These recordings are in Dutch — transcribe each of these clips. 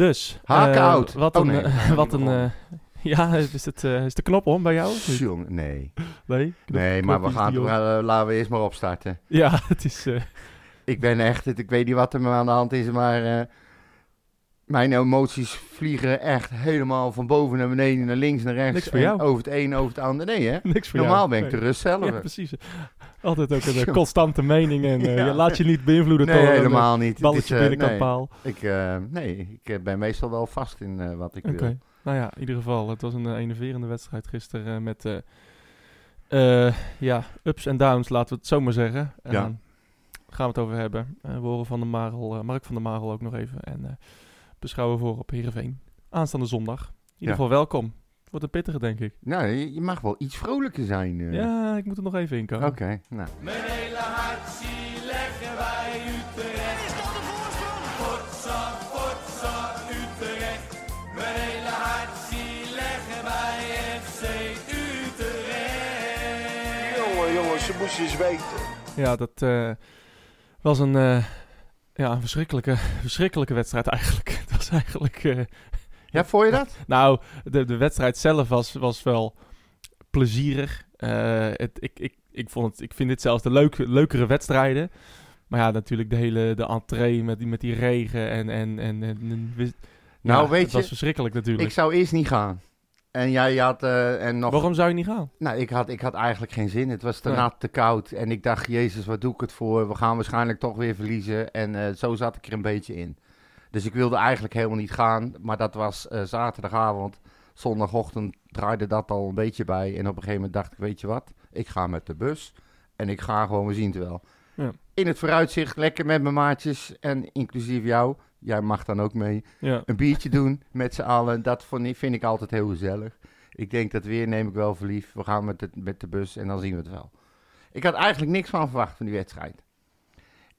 Dus. Haken eh, out. Wat Oh, een... nee, eh, wat een eh, ja, is, het, is de knop om bij jou? Jongen, nee. Nee? Nee, maar we gaan, we laten we eerst maar opstarten. Ja, het is... Ik ben echt, het- ik weet niet wat er me aan de hand is, maar mijn emoties vliegen echt helemaal van boven naar beneden, naar links, naar rechts. Niks voor jou. Over het een, over het ander. Nee, hè? niks voor Normaal jou. ben ik Nee. de rust zelf. Ja, precies. Altijd ook een eh, constante mening en eh, Ja. je laat je niet beïnvloeden Nee, door een, eh, helemaal niet. Balletje is, binnenkant nee. paal. Ik, nee, ik ben meestal wel vast in wat ik Oké. wil. Nou ja, in ieder geval. Het was een enerverende wedstrijd gisteren met... ja, ups en downs, laten we het zo maar zeggen. En Ja. dan gaan we het over hebben. We horen van de Marel, Mark van der Marel ook nog even. En beschouwen voor op Heerenveen. Aanstaande zondag. In ieder Ja. geval welkom. Wordt een pittige, denk ik. Nou, je, je mag wel iets vrolijker zijn. eh. Ja, ik moet er nog even in komen. Oké, nou. Mijn hele hart zie leggen wij Utrecht. Is dat de voorsprong? Potsa, potsa, Utrecht. Mijn hele hart zie leggen wij FC Utrecht. Jongen, jongens, ze moesten eens weten. Ja, dat eh, was een, eh, ja, een verschrikkelijke, verschrikkelijke wedstrijd eigenlijk. Het was eigenlijk... eh, Ja, vond je dat? Nou, de, de wedstrijd zelf was, was wel plezierig. Eh, het, ik, ik, ik, vond het, ik vind dit zelfs de leuke, leukere wedstrijden. Maar ja, natuurlijk de hele de entree met die, met die regen en... en, en, en, en wis- Nou, weet het je, was verschrikkelijk natuurlijk. Ik zou eerst niet gaan. En jij had eh, en nog... Waarom zou je niet gaan? Nou, ik had, ik had eigenlijk geen zin. Het was te Nee. nat, te koud. En ik dacht, jezus, wat doe ik het voor? We gaan waarschijnlijk toch weer verliezen. En eh, zo zat ik er een beetje in. Dus ik wilde eigenlijk helemaal niet gaan. Maar dat was eh, zaterdagavond. Zondagochtend draaide dat al een beetje bij. En op een gegeven moment dacht ik, weet je wat? Ik ga met de bus. En ik ga gewoon, we zien het wel. Ja. In het vooruitzicht, lekker met mijn maatjes. En inclusief jou. Jij mag dan ook mee. Ja. Een biertje doen met z'n allen. Dat vind ik altijd heel gezellig. Ik denk dat weer neem ik wel verliefd. We gaan met de, met de bus en dan zien we het wel. Ik had eigenlijk niks van verwacht van die wedstrijd.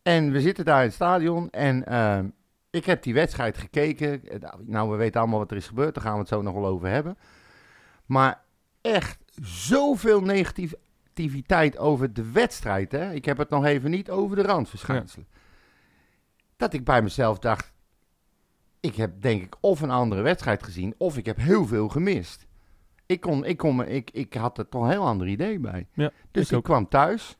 En we zitten daar in het stadion en ehm, ik heb die wedstrijd gekeken. Nou, we weten allemaal wat er is gebeurd. Daar gaan we het zo nog wel over hebben. Maar echt zoveel negativiteit over de wedstrijd. Hè? Ik heb het nog even niet over de randverschijnselen. Dat ik bij mezelf dacht, ik heb denk ik of een andere wedstrijd gezien, of ik heb heel veel gemist. Ik, kon, ik, kon, ik, ik had er toch een heel ander idee bij. Ja, dus ik ik, kwam thuis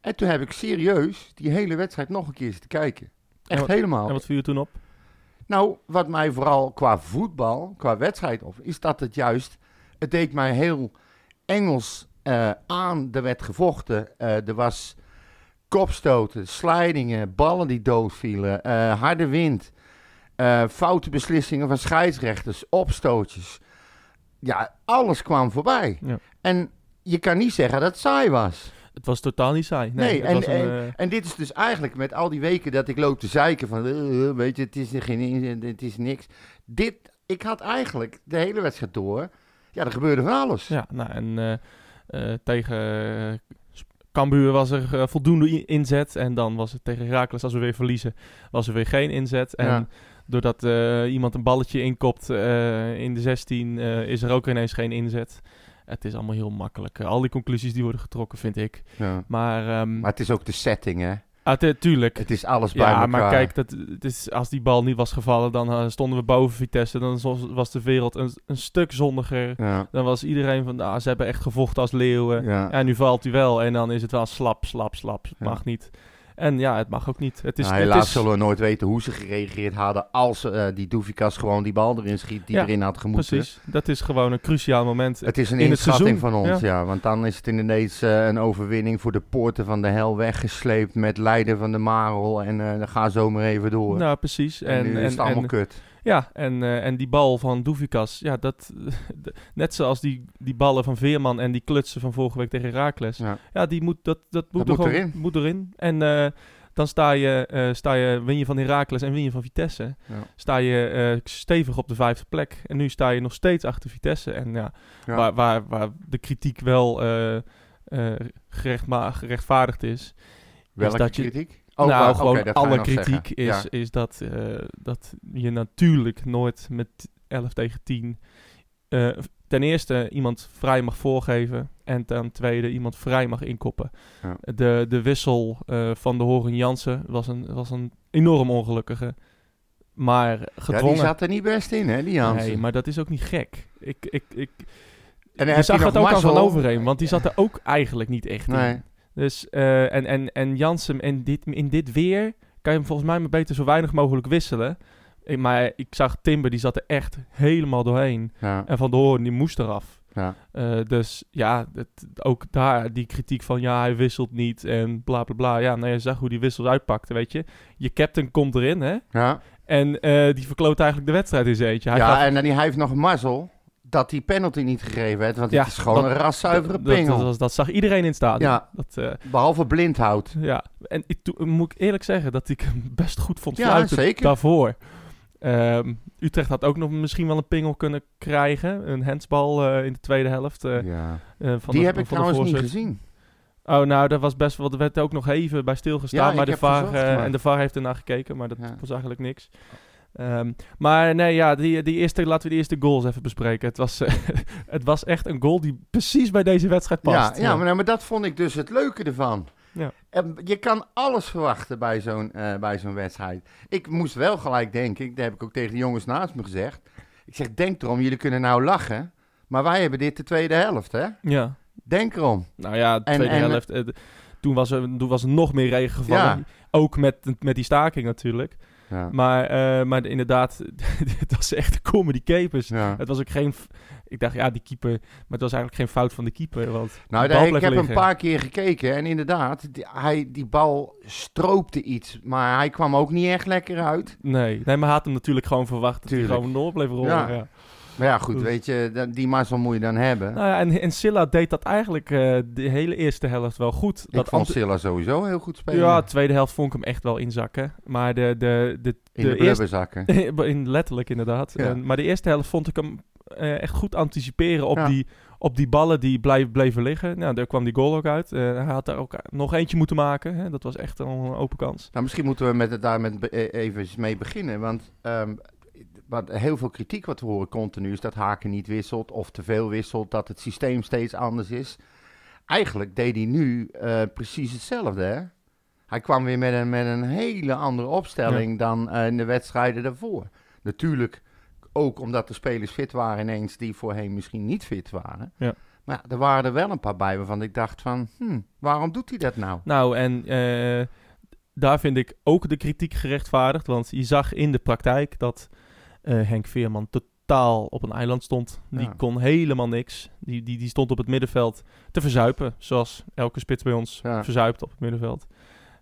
en toen heb ik serieus die hele wedstrijd nog een keer zitten kijken. Echt wat- helemaal. En wat viel je toen op? Nou, wat mij vooral qua voetbal, qua wedstrijd op, is dat het juist, het deed mij heel Engels eh, aan. Er werd gevochten, eh, er was kopstoten, slijdingen, ballen die doodvielen, eh, harde wind, foute beslissingen van scheidsrechters, opstootjes. Ja, alles kwam voorbij. Ja. En je kan niet zeggen dat het saai was. Het was totaal niet saai. Nee, en, was een, en, eh, en dit is dus eigenlijk met al die weken dat ik loop te zeiken van, eh, eh, weet je, het is, er geen, het is niks. Dit, ik had eigenlijk de hele wedstrijd door, ja, er gebeurde van alles. Ja, nou en tegen Cambuur was er voldoende inzet. En dan was het tegen Heracles, als we weer verliezen, was er weer geen inzet. En Ja. doordat iemand een balletje inkopt in de 16, eh, is er ook ineens geen inzet. Het is allemaal heel makkelijk. Eh, al die conclusies die worden getrokken, vind ik. Ja. Maar, ehm Maar het is ook de setting, hè. ah, tu- tuurlijk. Het is alles bij Ja, elkaar. maar kijk, dat, het is, als die bal niet was gevallen, dan eh, stonden we boven Vitesse. Dan was- de wereld een, een stuk zonniger. Ja, Dan was iedereen van, ah, ze hebben echt gevochten als leeuwen. ja. Ja, nu valt hij wel en dan is het wel slap, slap, slap. Het Ja. mag niet. En ja, het mag ook niet. Het is, Nou, het helaas is, zullen we nooit weten hoe ze gereageerd hadden als eh, die Doefikas gewoon die bal erin schiet die Ja, erin had gemoeten. Precies, dat is gewoon een cruciaal moment. Het is een In het inschatting van ons, ja. Want dan is het ineens eh, een overwinning voor de poorten van de hel weggesleept met Leiden van de Marel. En eh dan ga zo maar even door. Nou, precies. en, En, is het allemaal en- kut. Ja, en, eh, en die bal van Doevikas, ja, dat, net zoals die, die ballen van Veerman en die klutsen van vorige week tegen Herakles. Ja. Ja, die moet, dat, dat moet, Dat er moet gewoon- erin. moet erin. En eh, dan sta je, eh, sta je, win je van Herakles en win je van Vitesse. Ja. Sta je stevig op de vijfde plek. En nu sta je nog steeds achter Vitesse. En ja, Ja. Waar, waar, waar de kritiek wel eh, gerechtma- gerechtvaardigd is. Welke dat je- nou, oké, gewoon alle kritiek zeggen. is, Ja. is dat, eh, dat je natuurlijk nooit met 11 tegen 10 eh, ten eerste iemand vrij mag voorgeven en ten tweede iemand vrij mag inkoppen. Ja. De, de wissel eh, van de Horen Jansen was een, was een enorm ongelukkige. Maar Ja, gedwongen... die zat er niet best in, hè, die Jansen. nee, maar dat is ook niet gek. Ik, ik, ik, en je zag het ook aan Van mazzel. Overheem, want die zat er ook eigenlijk niet echt in. Dus, eh, en, en, en Jansen, in dit, in dit weer kan je hem volgens mij maar beter zo weinig mogelijk wisselen. Ik- maar ik zag Timber, die zat er echt helemaal doorheen. Ja, En Van de Hoorn, die moest eraf. ja. Eh, dus ja, het, ook daar die kritiek van ja, hij wisselt niet en bla bla bla. Ja, nou je zag hoe die wissels uitpakte, weet je. Je captain komt erin, hè. ja. En eh, die verkloot eigenlijk de wedstrijd in zijn eentje. Hij ja en dan, hij heeft nog een mazzel dat die penalty niet gegeven werd. Want Ja, het is gewoon dat- een raszuivere dat, pingel. dat, zag iedereen in het stadion. Ja. Dat, eh, Behalve blindhout. Ja, en ik, moet ik eerlijk zeggen dat ik hem best goed vond Ja, fluiten zeker. daarvoor. Ehm, Utrecht had ook nog misschien wel een pingel kunnen krijgen. Een handsbal eh, in de tweede helft. eh, ja. van Die de, heb ik van trouwens niet gezien. Oh, nou, dat was best wel. Er werd ook nog even bij stilgestaan. Ja, maar de VAR, En de VAR heeft ernaar gekeken, maar dat was eigenlijk niks. Ehm, maar nee, ja, die, die eerste, laten we die eerste goals even bespreken. Het was, het was echt een goal die precies bij deze wedstrijd past. Ja, ja, Maar, nou, maar dat vond ik dus het leuke ervan. Ja. En Je kan alles verwachten bij zo'n eh, bij zo'n wedstrijd. Ik moest wel gelijk denken, dat heb ik ook tegen de jongens naast me gezegd. Ik zeg, denk erom, jullie kunnen nou lachen. Maar wij hebben dit de tweede helft, hè? ja. Denk erom. Nou ja, de tweede en- helft. eh, toen, was er, toen was er nog meer regen gevallen. Ja. Ook met, met die staking natuurlijk. Ja. Maar, eh, maar inderdaad, het was echt een comedy capers. Ja. Het was ook geen... Ik dacht, ja, die keeper... Maar het was eigenlijk geen fout van de keeper. Want Nou, de ik heb liggen. een paar keer gekeken en inderdaad, die, hij, die bal stroopte iets. Maar hij kwam ook niet echt lekker uit. Nee, nee, maar hij had hem natuurlijk gewoon verwacht dat Tuurlijk. hij gewoon door bleef rollen. Ja. Maar ja, goed, weet je, die mazzel moet je dan hebben. Nou ja, en, en Silla deed dat eigenlijk eh, de hele eerste helft wel goed. ik dat vond Silla sowieso heel goed spelen. ja, de tweede helft vond ik hem echt wel inzakken. Maar de, de, de, in de, de eerste, in, letterlijk inderdaad. Ja. En- maar de eerste helft vond ik hem eh, echt goed anticiperen op, Ja. die, op die ballen die blijf, bleven liggen. Nou, daar kwam die goal ook uit. Eh, hij had daar ook nog eentje moeten maken. Hè? Dat was echt een open kans. Nou, misschien moeten we met het, daar met, even mee beginnen. Want ehm, wat, heel veel kritiek wat we horen continu is dat Haken niet wisselt of te veel wisselt. Dat het systeem steeds anders is. Eigenlijk deed hij nu eh, precies hetzelfde. Hè? Hij kwam weer met een, met een hele andere opstelling dan eh, in de wedstrijden daarvoor. Natuurlijk ook omdat de spelers fit waren ineens die voorheen misschien niet fit waren. Ja. Maar er waren er wel een paar bij waarvan ik dacht van, hm, waarom doet hij dat nou? Nou, en eh, daar vind ik ook de kritiek gerechtvaardigd. Want je zag in de praktijk dat eh, Henk Veerman totaal op een eiland stond. Die Ja. kon helemaal niks. Die, die, die stond op het middenveld te verzuipen. Zoals elke spits bij ons Ja. verzuipt op het middenveld.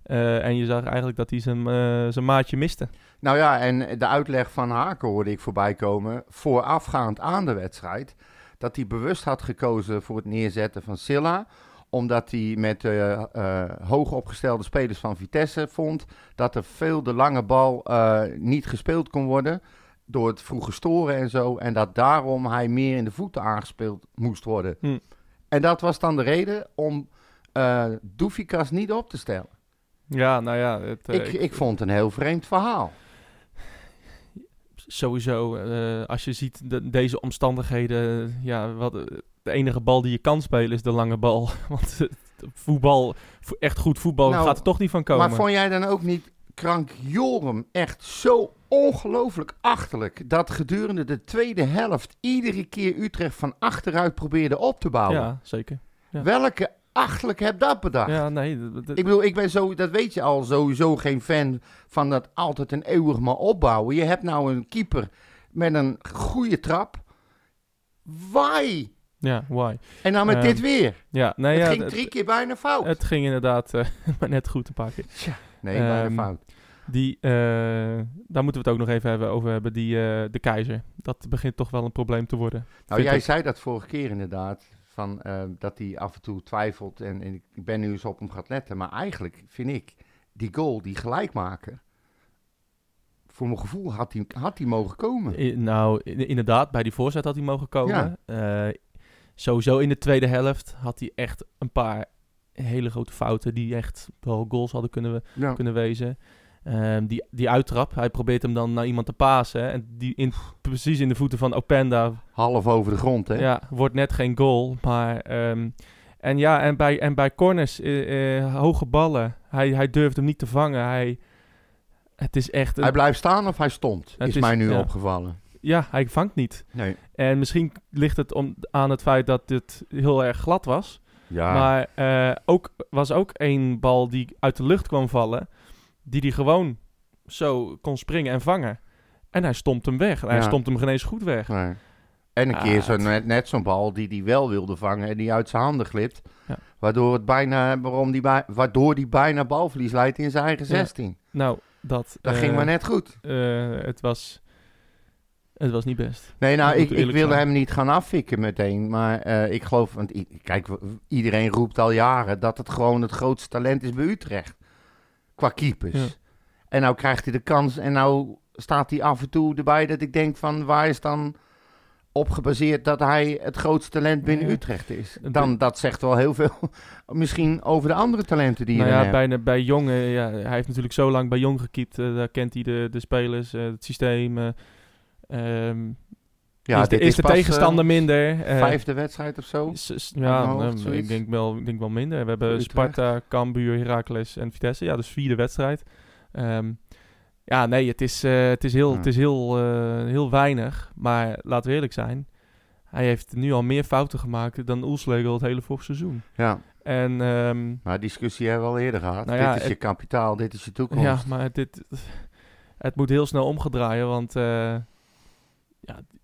Eh, en je zag eigenlijk dat hij zijn, eh, zijn maatje miste. Nou ja, en de uitleg van Haken hoorde ik voorbij komen voorafgaand aan de wedstrijd. Dat hij bewust had gekozen voor het neerzetten van Silla. Omdat hij met eh eh, hoog opgestelde spelers van Vitesse vond dat er veel de lange bal niet gespeeld kon worden. Door het vroege storen en zo. En dat daarom hij meer in de voeten aangespeeld moest worden. Hm. En dat was dan de reden om eh Doefikas niet op te stellen. Ja, nou ja. Het, eh, ik, ik vond het een heel vreemd verhaal. sowieso, eh, als je ziet de- deze omstandigheden, ja, wat, de enige bal die je kan spelen is de lange bal. Want voetbal, vo- echt goed voetbal Nou, gaat er toch niet van komen. Maar vond jij dan ook niet Krank Jorum echt zo ongelooflijk achterlijk... dat gedurende de tweede helft iedere keer Utrecht van achteruit probeerde op te bouwen? ja, zeker. ja. Welke achterlijk heb dat bedacht? Ja, nee. Ik bedoel, ik ben zo, dat weet je al, sowieso geen fan van dat altijd en eeuwig maar opbouwen. Je hebt nou een keeper met een goede trap. Why? ja, why? En dan met Ehm, dit weer. Ja, nee, het ja, ging drie keer bijna fout. Het ging inderdaad eh, maar net goed een paar keer. Nee, bijna ehm, fout. Die, eh, daar moeten we het ook nog even hebben over hebben, die, eh, de keizer. Dat begint toch wel een probleem te worden. Nou, jij ik. zei dat vorige keer inderdaad. Van, eh, dat hij af en toe twijfelt. En, en ik ben nu eens op hem gaat letten. Maar eigenlijk vind ik die goal, die gelijkmaker. Voor mijn gevoel had hij, had hij mogen komen. I- nou, inderdaad, bij die voorzet had hij mogen komen. Eh, sowieso in de tweede helft had hij echt een paar hele grote fouten die echt wel goals hadden kunnen, we- Ja. kunnen wezen. Ehm, die, die uittrap, hij probeert hem dan naar iemand te pasen. En die in, precies in de voeten van Openda Half over de grond, hè? Ja, wordt net geen goal. Maar, ehm, en ja, en bij, en bij corners, eh, eh, hoge ballen, hij, hij durft hem niet te vangen. Hij, Het is echt... Een, Hij blijft staan of hij stond, Het is, is- mij nu ja. opgevallen. ja, hij vangt niet. Nee. En misschien ligt het om, aan het feit dat dit heel erg glad was. Ja, Maar eh, ook, was ook één bal die uit de lucht kwam vallen, die hij gewoon zo kon springen en vangen. En hij stompt hem weg. En hij Ja. stompt hem geen eens goed weg. nee. En een Ah, keer zo het- net, net zo'n bal die hij wel wilde vangen en die uit zijn handen glipt. Ja. Waardoor, het bijna, waarom die waardoor die bijna balverlies leidt in zijn eigen Ja. 16. Nou, dat... Dat eh, ging maar net goed. eh, het was... Het was niet best. Nee, nou, ik, ik wilde hem niet gaan afvikken meteen. Maar eh, ik geloof, want kijk, iedereen roept al jaren dat het gewoon het grootste talent is bij Utrecht. Qua keepers. Ja. En nou krijgt hij de kans en nou staat hij af en toe erbij dat ik denk van waar is dan op gebaseerd dat hij het grootste talent binnen Ja. Utrecht is. Dan, dat zegt wel heel veel misschien over de andere talenten die je nou dan ja, hebt. bij, bij Jong, eh, ja, hij heeft natuurlijk zo lang bij Jong gekiept. eh, daar kent hij de, de spelers, het systeem. Ehm, Ja, is de, dit is de pas, eh, tegenstander minder. eh, vijfde wedstrijd of zo. Ja, hoofd, ik denk, wel, ik denk wel minder. We hebben Utrecht. Sparta, Cambuur, Heracles en Vitesse. Ja, dus vierde wedstrijd. Ehm, ja, nee, het is, eh, het is, heel, Ja. het is heel, heel weinig. Maar laten we eerlijk zijn. Hij heeft nu al meer fouten gemaakt dan Oelslegel het hele vorig seizoen. Ja, En ehm, maar discussie hebben we al eerder gehad. Nou ja, dit is je kapitaal, dit is je toekomst. ja, maar dit, het moet heel snel omgedraaien. Want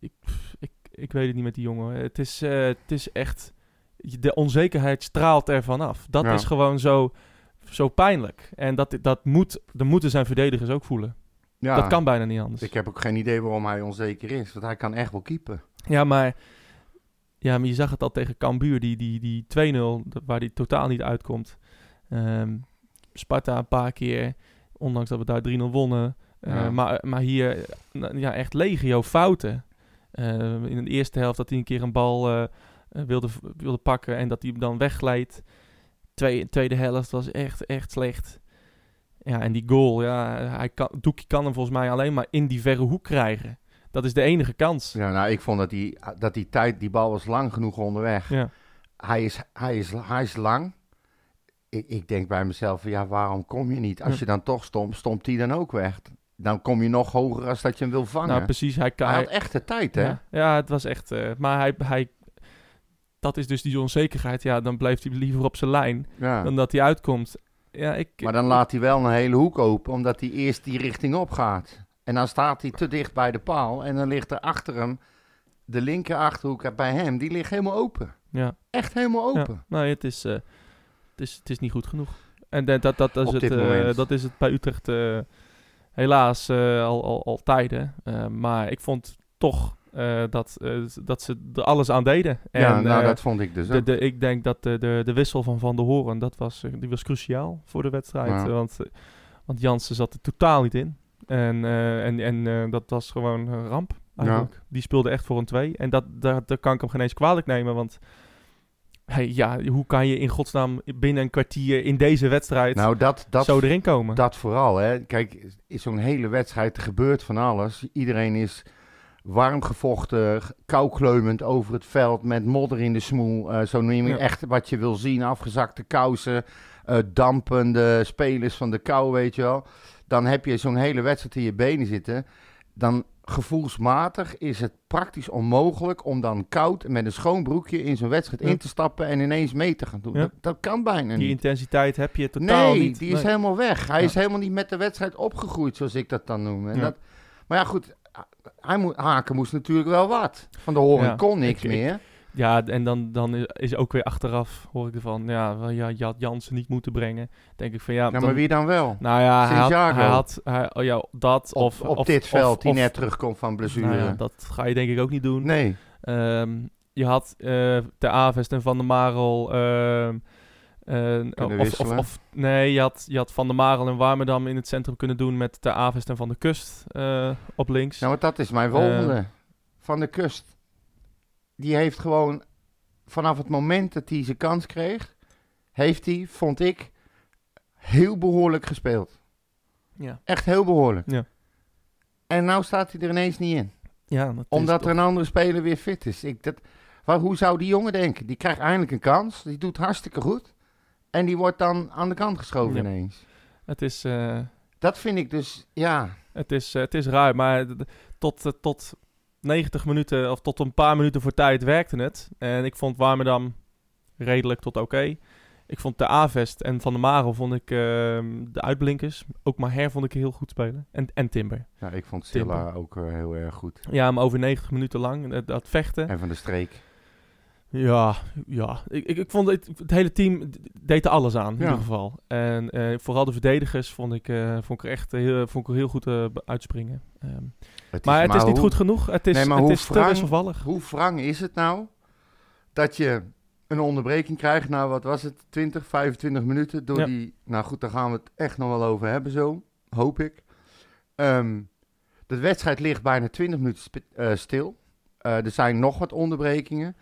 ik, ik, ik weet het niet met die jongen. Het is, eh, het is echt... De onzekerheid straalt ervan af. Dat Ja. is gewoon zo, zo pijnlijk. En dat, dat, moet, dat moeten zijn verdedigers ook voelen. Ja, Dat kan bijna niet anders. Ik heb ook geen idee waarom hij onzeker is. Want hij kan echt wel keeper. Ja, maar, ja, maar je zag het al tegen Cambuur, die, die, die 2-0, dat- waar die totaal niet uitkomt. Ehm, Sparta een paar keer, ondanks dat we daar 3-0 wonnen. Eh, Ja. maar, maar hier, eh, ja, echt legio fouten. Eh, in de eerste helft dat hij een keer een bal eh, eh, wilde, wilde pakken en dat hij hem dan weggleed. Twee, tweede helft was echt, echt slecht. Ja, en die goal, ja, hij kan, Doekie kan hem volgens mij alleen maar in die verre hoek krijgen. Dat is de enige kans. Ja, nou, ik vond dat die, dat die tijd, die bal was lang genoeg onderweg. Ja. Hij, is, hij, is, hij is lang. Ik, ik denk bij mezelf, ja, waarom kom je niet? Als Ja. je dan toch stond, stond hij dan ook weg. Dan kom je nog hoger als dat je hem wil vangen. Nou, precies. Hij hij had echt de tijd, hè? ja, ja, het was echt. eh, maar hij, hij. Dat is dus die onzekerheid. Ja, dan blijft hij liever op zijn lijn Ja. dan dat hij uitkomt. Ja, ik. Maar dan laat hij wel een hele hoek open, omdat hij eerst die richting op gaat. En dan staat hij te dicht bij de paal en dan ligt er achter hem, de linker achterhoek bij hem, die ligt helemaal open. ja, Echt helemaal ja. open. Nee, het is, eh, het is. Het is niet goed genoeg. En dat, dat, dat, is, het, eh, dat is het bij Utrecht eh, helaas eh, al, al, al tijden. Eh, maar ik vond toch eh, dat, dat ze er alles aan deden. ja, En, nou eh, dat vond ik dus De, ook. de, ik denk dat de, de, de wissel van Van der Horen, dat was, die was cruciaal voor de wedstrijd. Ja. Want, want Jansen zat er totaal niet in. En, en, en dat was gewoon een ramp eigenlijk. Die speelde echt voor een 2. En dat, daar, daar kan ik hem geen eens kwalijk nemen. Want hey, ja, hoe kan je in godsnaam binnen een kwartier in deze wedstrijd nou, dat, dat, zo erin komen? dat vooral. Hè. Kijk, is zo'n hele wedstrijd, er gebeurt van alles. Iedereen is warm gevochten, koukleumend over het veld met modder in de smoel. Eh, zo je Ja. echt wat je wil zien. Afgezakte kousen, eh, dampende spelers van de kou, weet je wel. Dan heb je zo'n hele wedstrijd in je benen zitten. Dan gevoelsmatig is het praktisch onmogelijk om dan koud met een schoon broekje in zo'n wedstrijd Ja. in te stappen en ineens mee te gaan doen. Ja. Dat, dat kan bijna die niet. intensiteit heb je totaal nee, niet. die is Nee. helemaal weg. Hij Ja. is helemaal niet met de wedstrijd opgegroeid, zoals ik dat dan noem. En dat, maar ja, goed. Hij moet, Haken moest natuurlijk wel wat. Van de Horen kon niks ik- ik- meer. Ja, en dan, dan is- is ook weer achteraf, hoor ik ervan, ja, ja, je had Jansen niet moeten brengen. Denk ik van ja, Ja, dan- maar wie dan wel? Nou ja, hij had, hij had hij, oh ja, dat Op, of... op of- dit of- veld, die net terugkomt van blessure. Nou ja, dat ga je denk ik ook niet doen. nee. Ehm, je had eh de Avest en Van der Marel... ehm, eh, of, of, wisselen. of, nee, je had, je had Van der Marel en Warmerdam in het centrum kunnen doen met de Avest en Van der Kust eh, op links. Nou, want dat is mijn volgende. van de kust. Die heeft gewoon, vanaf het moment dat hij zijn kans kreeg, heeft hij, vond ik, heel behoorlijk gespeeld. ja. Echt heel behoorlijk. Ja. En nou staat hij er ineens niet in. ja, Omdat er een andere speler weer fit is. Ik, dat, waar, hoe zou die jongen denken? Die krijgt eindelijk een kans. Die doet hartstikke goed. En die wordt dan aan de kant geschoven Ja. ineens. Het is... eh, dat vind ik dus, ja. Het is, eh, het is ruim, maar tot, eh, tot 90 minuten of tot een paar minuten voor tijd werkte het. En ik vond Warmerdam redelijk tot oké. Ik vond de Avest en Van der Marel vond ik ehm, de uitblinkers. Ook Maher vond ik heel goed spelen. En, en Timber. ja ik vond Timber. Silla ook eh, heel erg goed. Ja, maar over 90 minuten lang, eh, dat vechten. En van de streek. Ja, ja. Ik, ik, ik vond het, het hele team deed er alles aan, in Ja. ieder geval. En eh, vooral de verdedigers vond ik, eh, vond ik er echt heel, vond ik er heel goed eh, uitspringen. Ehm, Het maar het is niet hoe- goed genoeg. Het is, Nee, maar het hoe is te wrang-. Hoe wrang is het nou dat je een onderbreking krijgt, nou wat was het, 20, 25 minuten door Ja. die, nou goed, daar gaan we het echt nog wel over hebben zo, hoop ik. Ehm, de wedstrijd ligt bijna 20 minuten stil. Er zijn nog wat onderbrekingen.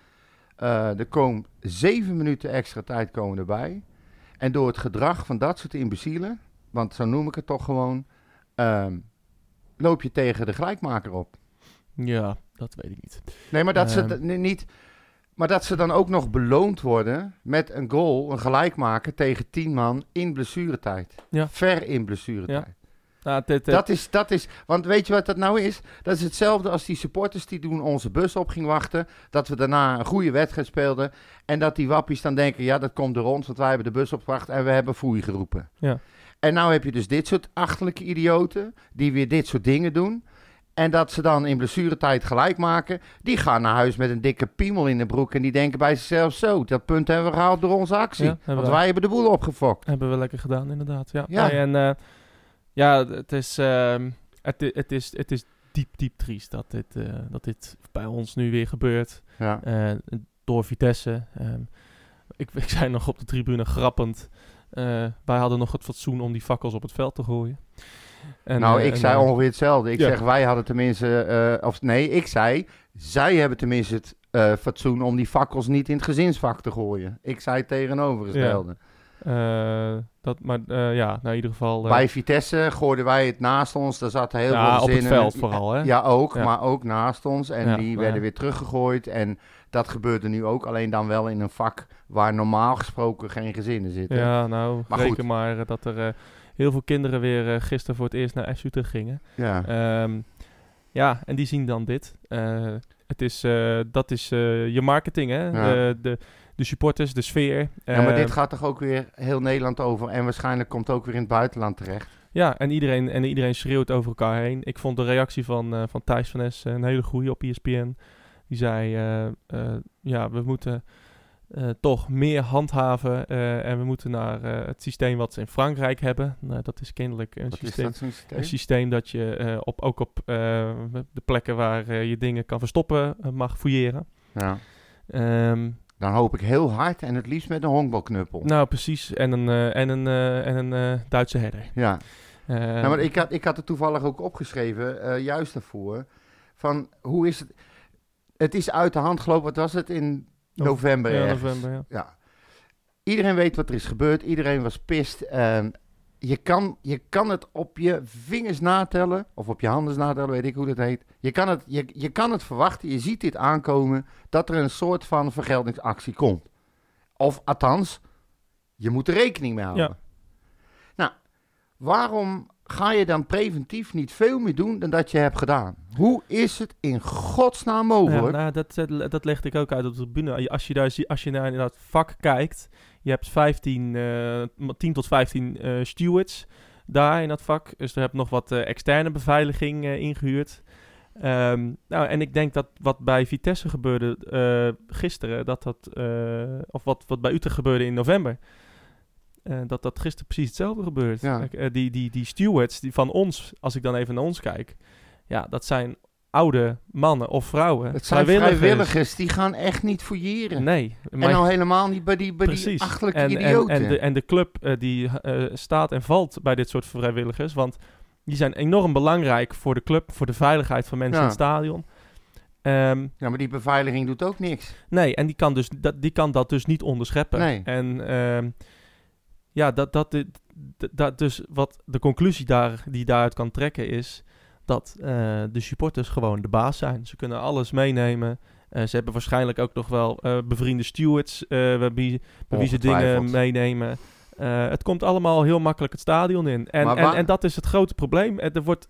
Eh, er komen 7 minuten extra tijd komen erbij. En door het gedrag van dat soort imbecielen, want zo noem ik het toch gewoon, ehm, loop je tegen de gelijkmaker op. Ja, dat weet ik niet. Nee, maar dat, ze Ehm. niet, maar dat ze dan ook nog beloond worden met een goal, een gelijkmaker tegen 10 man in blessuretijd. Ja. Ver in blessuretijd. Nou, dit, dit- Dat is, dat is, want weet je wat dat nou is? Dat is hetzelfde als die supporters die toen onze bus op ging wachten. Dat we daarna een goede wedstrijd speelden. En dat die wappies dan denken, ja dat komt door ons, want wij hebben de bus opgewacht en we hebben foei geroepen. Ja. En nou heb je dus dit soort achterlijke idioten die weer dit soort dingen doen. En dat ze dan in blessuretijd gelijk maken. Die gaan naar huis met een dikke piemel in de broek. En die denken bij zichzelf zo. Dat punt hebben we gehaald door onze actie. Ja, want wij hebben de boel opgefokt. hebben we lekker gedaan, inderdaad. Ja, Ja. En eh, ja, het is, ehm, het, is, het is diep, diep triest dat dit, eh, dat dit bij ons nu weer gebeurt. Ja. Eh, door Vitesse. Ehm, ik, ik zei nog op de tribune grappend. eh, wij hadden nog het fatsoen om die fakkels op het veld te gooien. En, nou, ik en, zei ongeveer hetzelfde. Ik ja. zeg, wij hadden tenminste... eh, of nee, ik zei... Zij hebben tenminste het eh, fatsoen om die fakkels niet in het gezinsvak te gooien. Ik zei het tegenovergestelde. Eh, dat, maar eh, ja, nou in ieder geval. eh, Bij Vitesse gooiden wij het naast ons. Daar zaten heel ja, veel op het veld vooral, hè? Ja, ook, Ja. maar ook naast ons. En Ja, die maar- werden weer teruggegooid. En dat gebeurde nu ook, alleen dan wel in een vak waar normaal gesproken geen gezinnen zitten. Ja, nou, Maar reken goed. maar dat er heel veel kinderen weer gisteren voor het eerst naar FC Utrecht gingen. Ja. Ehm, ja, en die zien dan dit. Het is, dat is je marketing, hè? Ja. De, de, de supporters, de sfeer. ja, maar Ehm, dit gaat toch ook weer heel Nederland over. En waarschijnlijk komt het ook weer in het buitenland terecht. Ja, en iedereen, en iedereen schreeuwt over elkaar heen. Ik vond de reactie van, eh, van Thijs van Es een hele goede op ESPN. Die zei, eh, eh, ja, we moeten toch meer handhaven. en we moeten naar het systeem wat ze in Frankrijk hebben. Nou, dat is kennelijk een is systeem. dat systeem? Een systeem dat je op, ook op de plekken waar je dingen kan verstoppen mag fouilleren. Ja. Ehm, Dan hoop ik heel hard en het liefst met een honkbalknuppel. nou, precies. En een, eh, en een, eh, en een eh, Duitse herder. Ja. Nou, maar ik had, ik had het toevallig ook opgeschreven, juist daarvoor. Van hoe is het? Het is uit de hand gelopen. Wat was het in november? ja, november, ja. Ja. Iedereen weet wat er is gebeurd. Iedereen was pist. Je, kan, je kan het op je vingers natellen. Of op je handen natellen, weet ik hoe dat heet. Je kan, het, je, je kan het verwachten. Je ziet dit aankomen. Dat er een soort van vergeldingsactie komt. Of althans, je moet er rekening mee houden. Ja. Nou, waarom ga je dan preventief niet veel meer doen dan dat je hebt gedaan? Hoe is het in godsnaam mogelijk? Ja, nou, dat, dat legde ik ook uit op de tribune. Als je, daar, als je naar dat vak kijkt, je hebt 15, eh, 10 tot 15 eh, stewards daar in dat vak. Dus er heb nog wat eh, externe beveiliging eh, ingehuurd. Ehm, nou, en ik denk dat wat bij Vitesse gebeurde eh, gisteren, dat dat, eh, of wat, wat bij Utrecht gebeurde in november, eh, dat dat gisteren precies hetzelfde gebeurt. Ja. Eh, die, die, die stewards die van ons, als ik dan even naar ons kijk, ja, dat zijn oude mannen of vrouwen. het zijn vrijwilligers. die gaan echt niet fouilleren. Nee, En al helemaal niet bij die, bij die precies. achterlijke en, en, idioten. en, de, en de club eh, die eh, staat en valt bij dit soort vrijwilligers, want die zijn enorm belangrijk voor de club, voor de veiligheid van mensen Ja. in het stadion. Ehm, Ja, maar die beveiliging doet ook niks. nee, en die kan, dus, dat, die kan dat dus niet onderscheppen. Nee. En ehm, ja, dat, dat, dit- d- dat dus wat de conclusie daar, die daaruit kan trekken is dat eh, de supporters gewoon de baas zijn. Ze kunnen alles meenemen. Eh, ze hebben waarschijnlijk ook nog wel eh, bevriende stewards bij wie, bij wie ze dingen meenemen. Het komt allemaal heel makkelijk het stadion in. En, en, en dat is het grote probleem. Er wordt,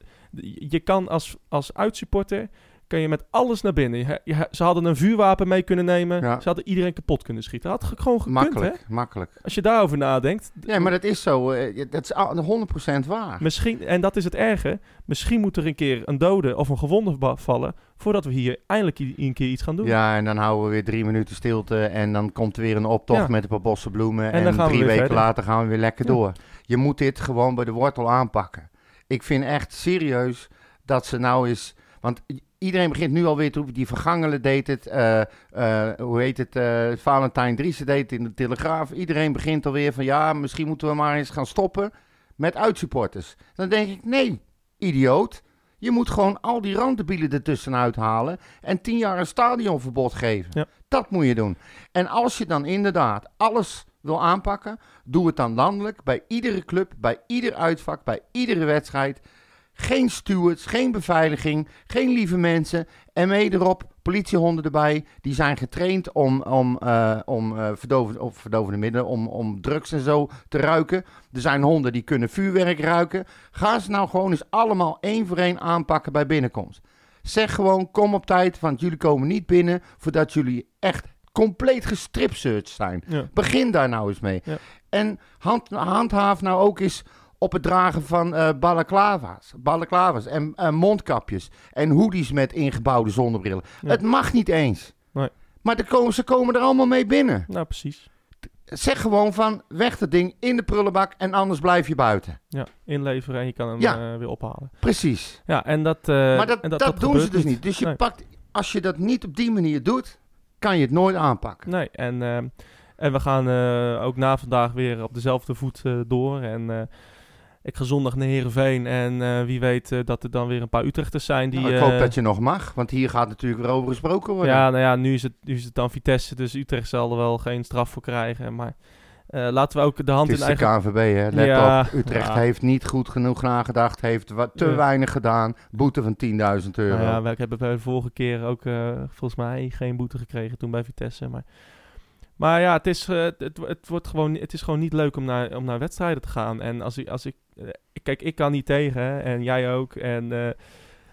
je kan als, als uitsupporter kan je met alles naar binnen. Je- je- ze hadden een vuurwapen mee kunnen nemen. Ja. Ze hadden iedereen kapot kunnen schieten. Had ge- gewoon gekund, hè? Makkelijk, makkelijk. Als je daarover nadenkt. Ja, maar dat is zo. eh, dat is al- 100% waar. Misschien, en dat is het erge. Misschien moet er een keer een dode of een gewonde vallen. Voordat we hier eindelijk een keer iets gaan doen. Ja, en dan houden we weer drie minuten stilte en dan komt er weer een optocht Ja. met een paar bossen bloemen. En En, we drie weken verder. later gaan we weer lekker Ja. door. Je moet dit gewoon bij de wortel aanpakken. Ik vind echt serieus dat ze nou eens... Want iedereen begint nu alweer te roepen, die Vergangelen deed het, eh, eh, hoe heet het, eh Valentijn Driessen deed het in de Telegraaf. Iedereen begint alweer van, ja, misschien moeten we maar eens gaan stoppen met uitsupporters. Dan denk ik, nee, idioot. Je moet gewoon al die randdebielen ertussenuit halen en tien jaar een stadionverbod geven. Ja. Dat moet je doen. En als je dan inderdaad alles wil aanpakken, doe het dan landelijk bij iedere club, bij ieder uitvak, bij iedere wedstrijd. Geen stewards, geen beveiliging, geen lieve mensen. En mee erop, politiehonden erbij. Die zijn getraind om, om, eh, om eh, verdovende, of verdovende middelen, om, om drugs en zo te ruiken. Er zijn honden die kunnen vuurwerk ruiken. Ga ze nou gewoon eens allemaal één voor één aanpakken bij binnenkomst. Zeg gewoon, kom op tijd, want jullie komen niet binnen voordat jullie echt compleet gestripsearched zijn. Ja. Begin daar nou eens mee. Ja. En hand, handhaaf nou ook eens op het dragen van eh balaclava's, balaclava's en eh, mondkapjes en hoodies met ingebouwde zonnebrillen. Ja. Het mag niet eens. Nee. Maar de komen, ze komen er allemaal mee binnen. Nou, precies. Zeg gewoon van, weg dat ding in de prullenbak en anders blijf je buiten. Ja, inleveren en je kan hem Ja. eh, weer ophalen. Precies. Ja, en dat... maar dat, en dat, dat, doen ze dus niet. Dus je Nee. pakt, als je dat niet op die manier doet, kan je het nooit aanpakken. Nee, en, en we gaan ook na vandaag weer op dezelfde voet door. En ik ga zondag naar Heerenveen. En eh, wie weet eh, dat er dan weer een paar Utrechters zijn die... Nou, ik hoop eh, dat je nog mag, want hier gaat natuurlijk weer over gesproken worden. Ja, nou ja, nu is, het, nu is het dan Vitesse, dus Utrecht zal er wel geen straf voor krijgen. Maar laten we ook de hand Het is in de eigen... KNVB, hè. Let Ja, op. Utrecht ja. heeft niet goed genoeg nagedacht, heeft wat te weinig gedaan. Boete van 10.000 euro. Nou ja, we hebben bij de vorige keer ook volgens mij geen boete gekregen toen bij Vitesse. Maar, maar ja, het is, eh, het, het, wordt gewoon, het is gewoon niet leuk om naar, om naar wedstrijden te gaan. En als ik, als ik, eh, kijk, ik kan niet tegen hè, en jij ook. En,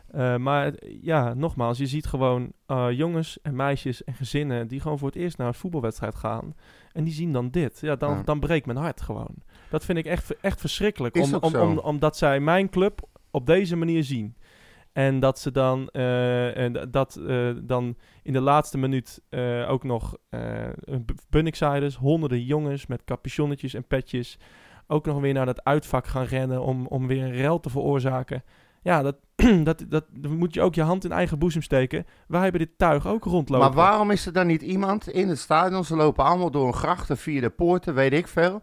eh, maar ja, nogmaals, je ziet gewoon jongens en meisjes en gezinnen die gewoon voor het eerst naar een voetbalwedstrijd gaan. En die zien dan dit. Ja, dan, Ja. dan breekt mijn hart gewoon. Dat vind ik echt, echt verschrikkelijk. Om, om, om, omdat zij mijn club op deze manier zien. En dat ze dan, eh, dat, eh, dan in de laatste minuut eh, ook nog Bunniksiders, honderden jongens met capuchonnetjes en petjes, ook nog weer naar dat uitvak gaan rennen om, om weer een rel te veroorzaken. Ja, dat, dat, dat, dan moet je ook je hand in eigen boezem steken. Wij hebben dit tuig ook rondlopen. Maar waarom is er dan niet iemand in het stadion? Ze lopen allemaal door een grachten via de poorten, weet ik veel.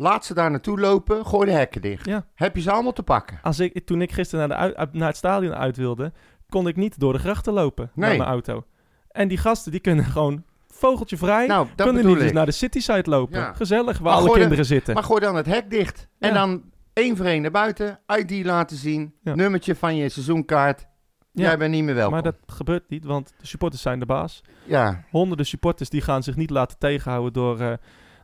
Laat ze daar naartoe lopen, gooi de hekken dicht. Ja. Heb je ze allemaal te pakken? Als ik, toen ik gisteren naar, de uit- naar het stadion uit wilde, kon ik niet door de grachten lopen Nee. met mijn auto. En die gasten die kunnen gewoon vogeltje vrij, Nou, kunnen bedoel die dus naar de cityside lopen. Ja. Gezellig, waar Maar alle kinderen zitten. Maar gooi dan het hek dicht. En dan één voor één naar buiten, ID laten zien, nummertje van je seizoenkaart. Ja. Jij bent niet meer welkom. maar dat gebeurt niet, want de supporters zijn de baas. Ja, Honderden supporters die gaan zich niet laten tegenhouden door eh,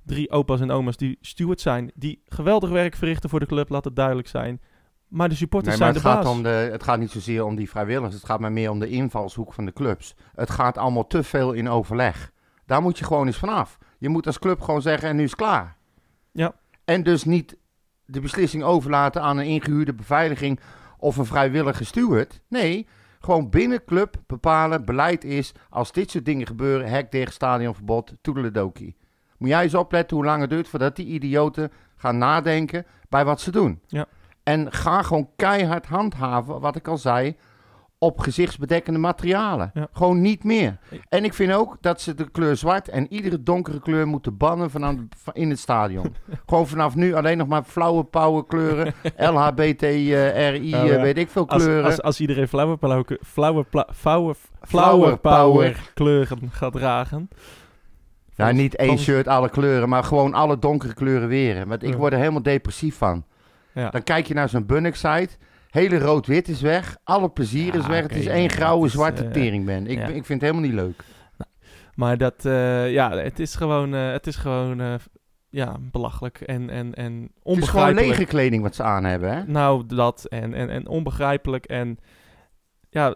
drie opa's en oma's die steward zijn. Die geweldig werk verrichten voor de club, laat het duidelijk zijn. Maar de supporters nee, maar zijn het de gaat, baas. om de, het gaat niet zozeer om die vrijwilligers. Het gaat maar meer om de invalshoek van de clubs. Het gaat allemaal te veel in overleg. Daar moet je gewoon eens vanaf. Je moet als club gewoon zeggen, en nu is het klaar. Ja. En dus niet de beslissing overlaten aan een ingehuurde beveiliging of een vrijwillige steward. Nee, gewoon binnen club bepalen, beleid is, als dit soort dingen gebeuren, hek dicht, stadionverbod, toedeledokie. Moet jij eens opletten hoe lang het duurt voordat die idioten gaan nadenken bij wat ze doen. Ja. En ga gewoon keihard handhaven, wat ik al zei, op gezichtsbedekkende materialen. Ja. Gewoon niet meer. En ik vind ook dat ze de kleur zwart en iedere donkere kleur moeten bannen vanaf, van- in het stadion. gewoon vanaf nu alleen nog maar flauwe power kleuren, LHBT, eh, RI, Nou eh, ja, weet ik veel kleuren. als, als iedereen Flower flower power power. kleuren gaat dragen. Ja, Volgens- niet één shirt, alle kleuren, maar gewoon alle donkere kleuren weren. Want ik word er helemaal depressief van. Ja. Dan kijk je naar zo'n Bunnik-site. Hele rood-wit is weg. Alle plezier Ja, is weg. het is één grauwe, is, zwarte eh, teringband. Ik, ja. ik vind het helemaal niet leuk. Maar dat, eh, ja, het is gewoon, eh, het is gewoon, ja, belachelijk en, en, en Het is gewoon onbegrijpelijk. lege kleding wat ze aan hebben, hè? Nou, dat en, en, en onbegrijpelijk. En ja,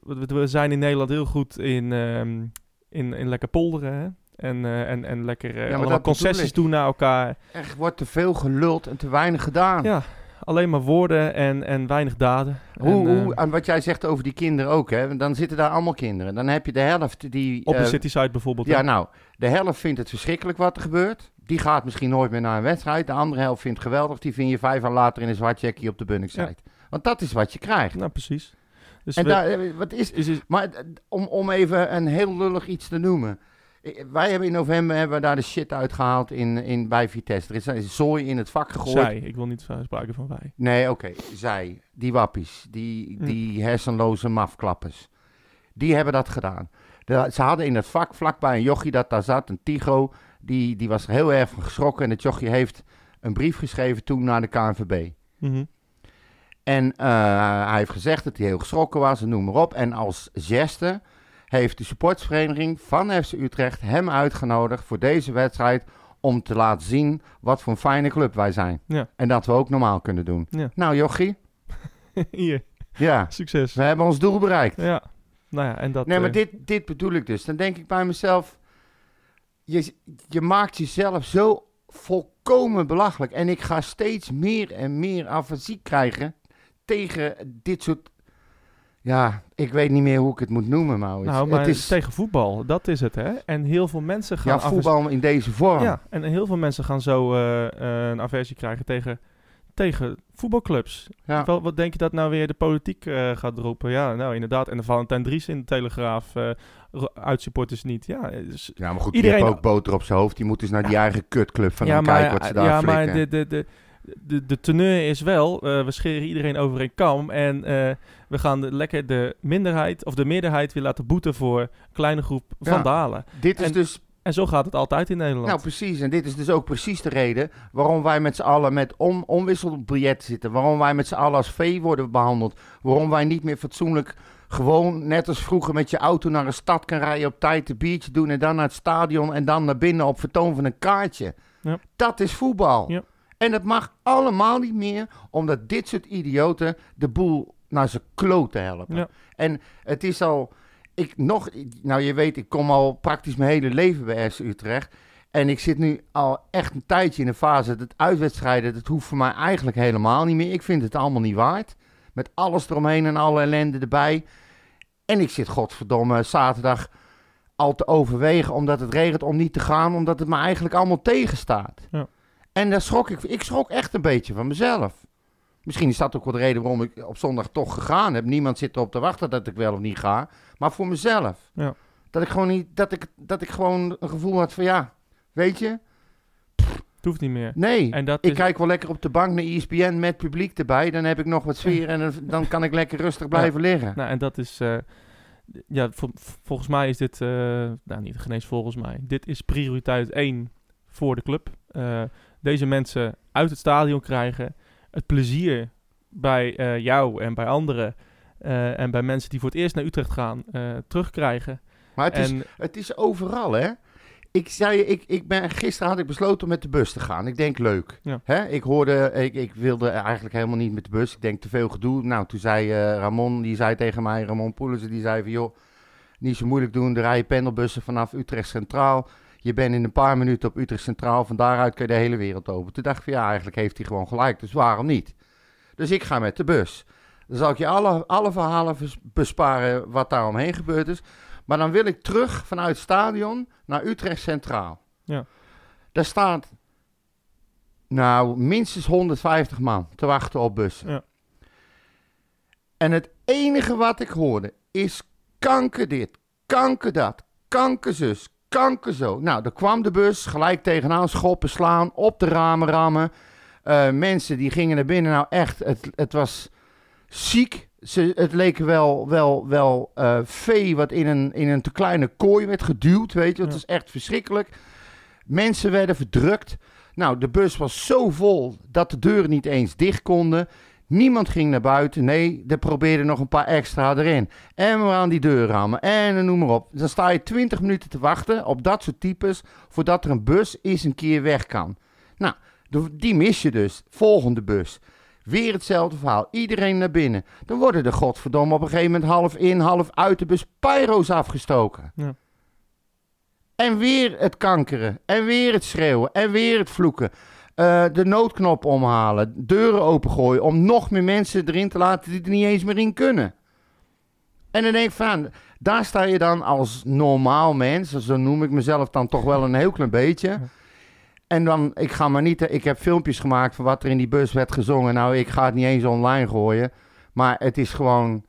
we, we zijn in Nederland heel goed in, ehm, in, in lekker polderen. Hè? En, eh, en, en lekker eh, allemaal concessies doen naar elkaar. Er wordt te veel geluld en te weinig gedaan. Ja, alleen maar woorden en, en weinig daden. Hoe, en, eh, hoe, en wat jij zegt over die kinderen ook, hè? Dan zitten daar allemaal kinderen. Dan heb je de helft die... op de eh, city side bijvoorbeeld. Ja, hè? nou, de helft vindt het verschrikkelijk wat er gebeurt. Die gaat misschien nooit meer naar een wedstrijd. De andere helft vindt het geweldig. Die vind je vijf jaar later in een zwart checkie op de Bunningside. Want dat is wat je krijgt. nou, precies. Dus en we- daar, eh, wat is, is, is, maar eh, om, om even een heel lullig iets te noemen. Eh, Wij hebben in november hebben we daar de shit uitgehaald in, in, bij Vitesse. Er is, is zooi in het vak gegooid. zij, ik wil niet spreken van wij. Nee, oké. Zij, die wappies, die, Hm. die hersenloze mafklappers. Die hebben dat gedaan. De- ze hadden in het vak vlakbij een jochie dat daar zat, een Tigo. Die, die was er heel erg van geschrokken. En het jochie heeft een brief geschreven toen naar de KNVB. Mhm. En eh, hij heeft gezegd dat hij heel geschrokken was en noem maar op. En als geste heeft de supportsvereniging van FC Utrecht hem uitgenodigd voor deze wedstrijd om te laten zien wat voor een fijne club wij zijn. Ja. En dat we ook normaal kunnen doen. Ja. Nou jochie, Hier, ja, succes. we hebben ons doel bereikt. Ja, nou ja, en dat... Nee, maar eh, dit, dit bedoel ik dus. Dan denk ik bij mezelf, je, je maakt jezelf zo volkomen belachelijk. En ik ga steeds meer en meer afasie krijgen tegen dit soort... Ja, ik weet niet meer hoe ik het moet noemen, Maurits. Nou, maar het is tegen voetbal, dat is het, hè? En heel veel mensen gaan... ja, voetbal in deze vorm. Ja, en heel veel mensen gaan zo eh, eh, een aversie krijgen tegen, tegen voetbalclubs. Ja. Wel, wat denk je dat nou weer de politiek eh, gaat roepen? Ja, nou inderdaad. En de Valentijn Dries in de Telegraaf uh, uitsupporters niet. Ja, dus, Ja, maar goed, Iedereen- die heeft ook boter op zijn hoofd. Die moet dus naar die eigen kutclub van ja, maar, kijken wat ze daar ja, maar de, de, de, de, de teneur is wel, eh, we scheren iedereen over een kam. En eh, we gaan de, lekker de minderheid, of de meerderheid weer laten boeten voor een kleine groep Ja. vandalen. Dit is en- dus En zo gaat het altijd in Nederland. Nou, precies. En dit is dus ook precies de reden waarom wij met z'n allen met on onwisselbiljetten zitten. Waarom wij met z'n allen als vee worden behandeld. Waarom wij niet meer fatsoenlijk gewoon, net als vroeger, met je auto naar een stad kan rijden op tijd, een biertje doen en dan naar het stadion en dan naar binnen op vertoon van een kaartje. Ja. Dat is voetbal. Ja. En dat mag allemaal niet meer, omdat dit soort idioten de boel naar zijn kloten helpen. Ja. En het is al, ik nog, nou je weet, ik kom al praktisch mijn hele leven bij FC Utrecht. En ik zit nu al echt een tijdje in een fase dat uitwedstrijden, dat hoeft voor mij eigenlijk helemaal niet meer. Ik vind het allemaal niet waard. Met alles eromheen en alle ellende erbij. En ik zit godverdomme zaterdag al te overwegen omdat het regent om niet te gaan, omdat het me eigenlijk allemaal tegenstaat. Ja. En daar schrok ik, ik schrok echt een beetje van mezelf. Misschien is dat ook wel de reden waarom ik op zondag toch gegaan heb. Niemand zit erop te wachten dat ik wel of niet ga. Maar voor mezelf. Ja. Dat ik gewoon niet, dat ik, dat ik gewoon een gevoel had van ja, weet je, Het hoeft niet meer. nee. En dat Ik is, kijk wel lekker op de bank naar ESPN met publiek erbij. Dan heb ik nog wat sfeer en dan, kan ik lekker rustig blijven liggen. nou, en dat is... eh, ja, vol- volgens mij is dit... eh, nou, niet genees volgens mij. Dit is prioriteit 1 voor de club. Eh, deze mensen uit het stadion krijgen. Het plezier bij eh, jou en bij anderen... eh, en bij mensen die voor het eerst naar Utrecht gaan, eh, terugkrijgen. Maar het is, het is overal, hè? Ik zei, ik, ik ben, gisteren had ik besloten om met de bus te gaan. Ik denk leuk. Ja. Hè? Ik hoorde, ik, ik wilde eigenlijk helemaal niet met de bus. Ik denk te veel gedoe. Nou, toen zei Ramon, die zei tegen mij, Ramon Poelissen, die zei van joh, niet zo moeilijk doen. Er rijden pendelbussen vanaf Utrecht Centraal. Je bent in een paar minuten op Utrecht Centraal. Van daaruit kun je de hele wereld over. Toen dacht ik van ja, eigenlijk heeft hij gewoon gelijk. Dus waarom niet? Dus ik ga met de bus. Dan zal ik je alle, alle verhalen besparen wat daar omheen gebeurd is. Maar dan wil ik terug vanuit het stadion naar Utrecht Centraal. Ja. Daar staat nou minstens 150 man te wachten op bussen. Ja. En het enige wat ik hoorde is kanker dit, kanker dat, kankerzus, kanker zo. Nou, er kwam de bus, gelijk tegenaan schoppen, slaan, op de ramen rammen. Eh, mensen die gingen naar binnen, nou echt, het, het was ziek. Ze, het leek wel, wel, wel eh, vee wat in een, in een te kleine kooi werd geduwd, weet je. Het Ja. is echt verschrikkelijk. Mensen werden verdrukt. Nou, de bus was zo vol dat de deuren niet eens dicht konden. Niemand ging naar buiten. Nee, er probeerden nog een paar extra erin. En we aan die deur rammen. En noem maar op. Dan sta je 20 minuten te wachten op dat soort types. Voordat er een bus eens een keer weg kan. Nou, de- die mis je dus. Volgende bus. Weer hetzelfde verhaal. Iedereen naar binnen. Dan worden er godverdomme op een gegeven moment half in, half uit de bus pyro's afgestoken. Ja. En weer het kankeren. En weer het schreeuwen. En weer het vloeken. Eh, de noodknop omhalen. Deuren opengooien. Om nog meer mensen erin te laten die er niet eens meer in kunnen. En dan denk ik van, daar sta je dan als normaal mens, zo noem ik mezelf dan toch wel een heel klein beetje. En dan, ik ga maar niet, ik heb filmpjes gemaakt van wat er in die bus werd gezongen. Nou, ik ga het niet eens online gooien. Maar het is gewoon,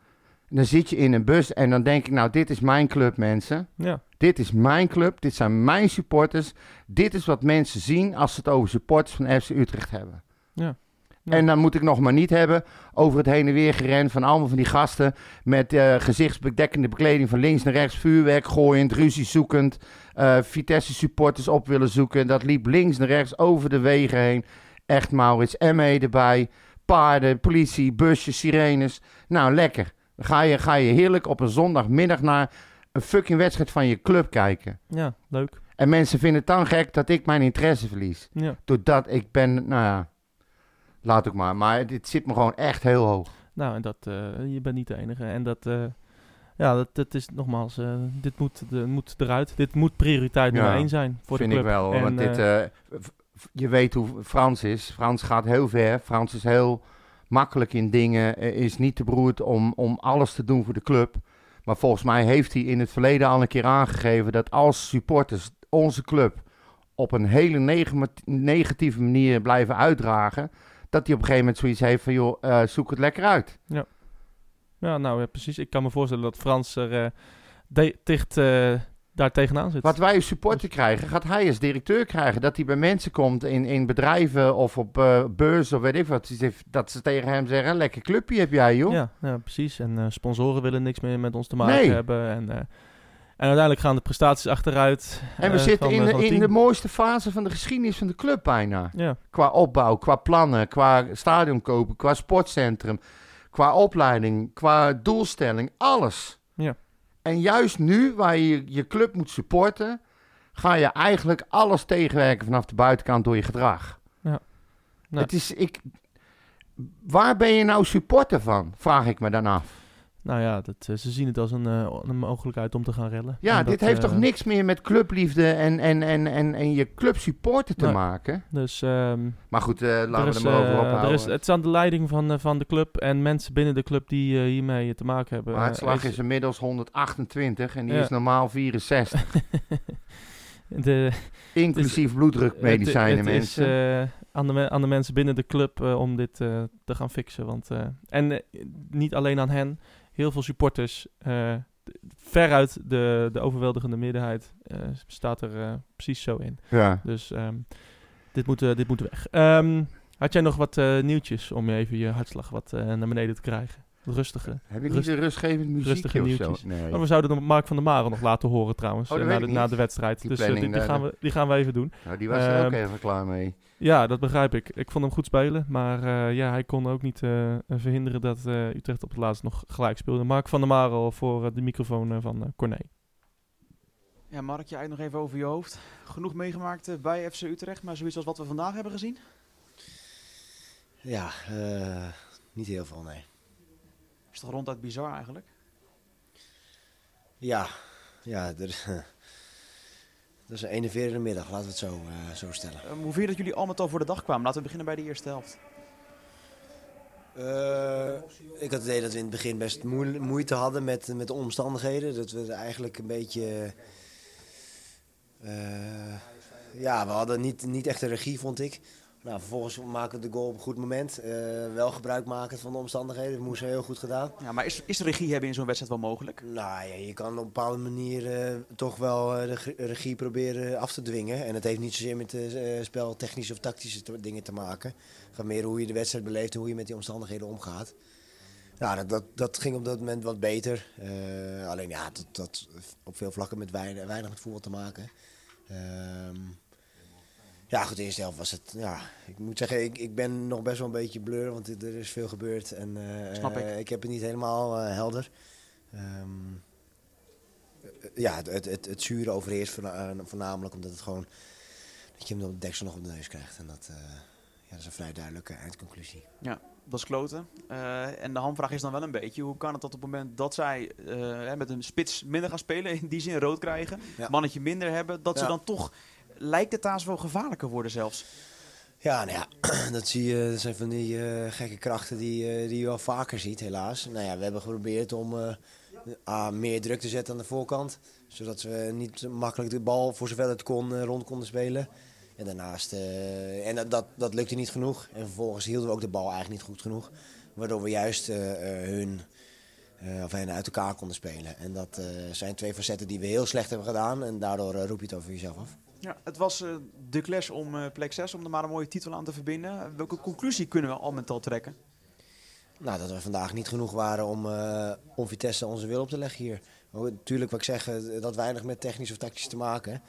dan zit je in een bus en dan denk ik, nou, dit is mijn club, mensen. Ja, Dit is mijn club, dit zijn mijn supporters. Dit is wat mensen zien als ze het over supporters van FC Utrecht hebben. Ja. Ja. En dan moet ik nog maar niet hebben over het heen en weer geren van allemaal van die gasten met eh, gezichtsbedekkende bekleding van links naar rechts, vuurwerk gooiend, ruzie zoekend, eh, Vitesse supporters op willen zoeken. Dat liep links naar rechts over de wegen heen. Echt Maurits, ME erbij, paarden, politie, busjes, sirenes. Nou, lekker. Ga je, ga je heerlijk op een zondagmiddag naar een fucking wedstrijd van je club kijken. ja, leuk. En mensen vinden het dan gek dat ik mijn interesse verlies. Ja. Doordat ik ben, nou ja, laat ook maar. Maar dit zit me gewoon echt heel hoog. Nou, en dat, eh, je bent niet de enige. En dat, eh, ja, dat, dat is nogmaals, eh, dit moet, de, moet eruit. Dit moet prioriteit Ja, nummer één zijn voor vind de ik club. wel. hoor, En, want dit, je weet hoe Frans is. Frans gaat heel ver. Frans is heel makkelijk in dingen. eh, Is niet te beroerd om, om alles te doen voor de club. Maar volgens mij heeft hij in het verleden al een keer aangegeven dat als supporters onze club op een hele neg- negatieve manier blijven uitdragen, dat hij op een gegeven moment zoiets heeft van joh, eh, zoek het lekker uit. ja, nou ja, precies. Ik kan me voorstellen dat Frans er eh, dicht daar tegenaan zit. Wat wij als supporter krijgen, gaat hij als directeur krijgen. Dat hij bij mensen komt in, in bedrijven of op eh beurs of weet ik wat. Dat ze tegen hem zeggen, lekker clubje heb jij joh. Ja, ja, precies. En eh, sponsoren willen niks meer met ons te maken Nee. hebben. En, eh, en uiteindelijk gaan de prestaties achteruit. En we zitten van, in, de, in de mooiste fase van de geschiedenis van de club bijna. Ja, Qua opbouw, qua plannen, qua stadion kopen, qua sportcentrum, qua opleiding, qua doelstelling, alles. Ja. En juist nu, waar je je club moet supporten, ga je eigenlijk alles tegenwerken vanaf de buitenkant door je gedrag. Ja. Nou. Het is, ik, waar ben je nou supporter van? Vraag ik me dan af. Nou ja, dat, eh, ze zien het als een, eh, een mogelijkheid om te gaan rellen. Ja, dit heeft eh, toch niks meer met clubliefde en, en, en, en, en je club supporter te Nee. maken? Dus ehm, Maar goed, eh, laten we is, er maar over eh, ophouden. er is, het is aan de leiding van, eh, van de club en mensen binnen de club die eh, hiermee te maken hebben. Maar het Eh, slag is inmiddels 128 en die Ja. is normaal 64. de, Inclusief bloeddrukmedicijnen, het, het is mensen. eh, aan, de, aan de mensen binnen de club eh, om dit eh, te gaan fixen. Want, eh, en eh, niet alleen aan hen, heel veel supporters, eh, veruit de, de overweldigende meerderheid, eh, staat er eh, precies zo in. ja. Dus ehm, dit, moet, dit moet weg. Ehm, had jij nog wat nieuwtjes om je even je hartslag wat naar beneden te krijgen? Rustige. Heb je niet een rustgevend muziekje rustige of zo? nieuwtjes. Nee. Maar we zouden de Mark van der Maren nog laten horen trouwens. Oh, na, de, ik na de wedstrijd. Die dus die, gaan we, die gaan we even doen. Nou, die was er ook Ehm, even klaar mee. Ja, dat begrijp ik. Ik vond hem goed spelen. Maar eh, ja, hij kon ook niet eh, verhinderen dat eh, Utrecht op het laatst nog gelijk speelde. Mark van der Marel voor eh, de microfoon eh, van eh Corné. Ja, Mark, je eigenlijk nog even over je hoofd. Genoeg meegemaakt eh, bij FC Utrecht, maar zoiets als wat we vandaag hebben gezien? Ja, eh, niet heel veel, nee. Is toch ronduit bizar eigenlijk? Ja, ja er, dat is een enerverende middag, laten we het zo, eh, zo stellen. Eh, hoe vind je dat jullie al met al voor de dag kwamen? Laten we beginnen bij de eerste helft. Eh, ik had het idee dat we in het begin best moe- moeite hadden met, met de omstandigheden. Dat we eigenlijk een beetje... ja, we hadden niet, niet echt de regie, vond ik. Nou, vervolgens maken we de goal op een goed moment. Eh, wel gebruik maken van de omstandigheden. Dat moesten we heel goed gedaan. Ja, maar is, is regie hebben in zo'n wedstrijd wel mogelijk? Nou ja, je kan op een bepaalde manier eh, toch wel eh, de regie proberen af te dwingen. En het heeft niet zozeer met spel technische of tactische dingen te maken. Het gaat meer hoe je de wedstrijd beleeft en hoe je met die omstandigheden omgaat. Nou, dat, dat, dat ging op dat moment wat beter. Alleen ja, dat, dat op veel vlakken met weinig, weinig met voetbal te maken. Ehm, Ja, goed, de eerste helft was het. Ja, ik moet zeggen, ik, ik ben nog best wel een beetje blur, want er is veel gebeurd. En, eh, Snap ik. eh, ik heb het niet helemaal eh, helder. Ehm, eh, ja, het, het, het, het zure overheerst voorna- voornamelijk omdat het gewoon. dat je hem op de deksel nog op de neus krijgt. En dat, ja, dat is een vrij duidelijke eindconclusie. Dat is kloten. En de hamvraag is dan wel een beetje, hoe kan het dat op het moment dat zij met een spits minder gaan spelen, in die zin rood krijgen, Ja. mannetje minder hebben, dat ze Ja. dan toch, lijkt het haast wel gevaarlijker worden zelfs. Ja, nou ja, dat zie je. Dat zijn van die eh, gekke krachten die, eh, die je wel vaker ziet, helaas. Nou ja, we hebben geprobeerd om eh, meer druk te zetten aan de voorkant. Zodat we niet makkelijk de bal, voor zover het kon, rond konden spelen. En daarnaast, en dat, dat, lukte niet genoeg. En vervolgens hielden we ook de bal eigenlijk niet goed genoeg. Waardoor we juist hun, of hen uit elkaar konden spelen. En dat zijn twee facetten die we heel slecht hebben gedaan. En daardoor roep je het over jezelf af. Het was eh, de clash om eh, plek 6, om er maar een mooie titel aan te verbinden. Welke conclusie kunnen we al met al trekken? Nou, dat we vandaag niet genoeg waren om, om Vitesse onze wil op te leggen hier. Natuurlijk, wat ik zeg, dat weinig met technisch of tactisch te maken.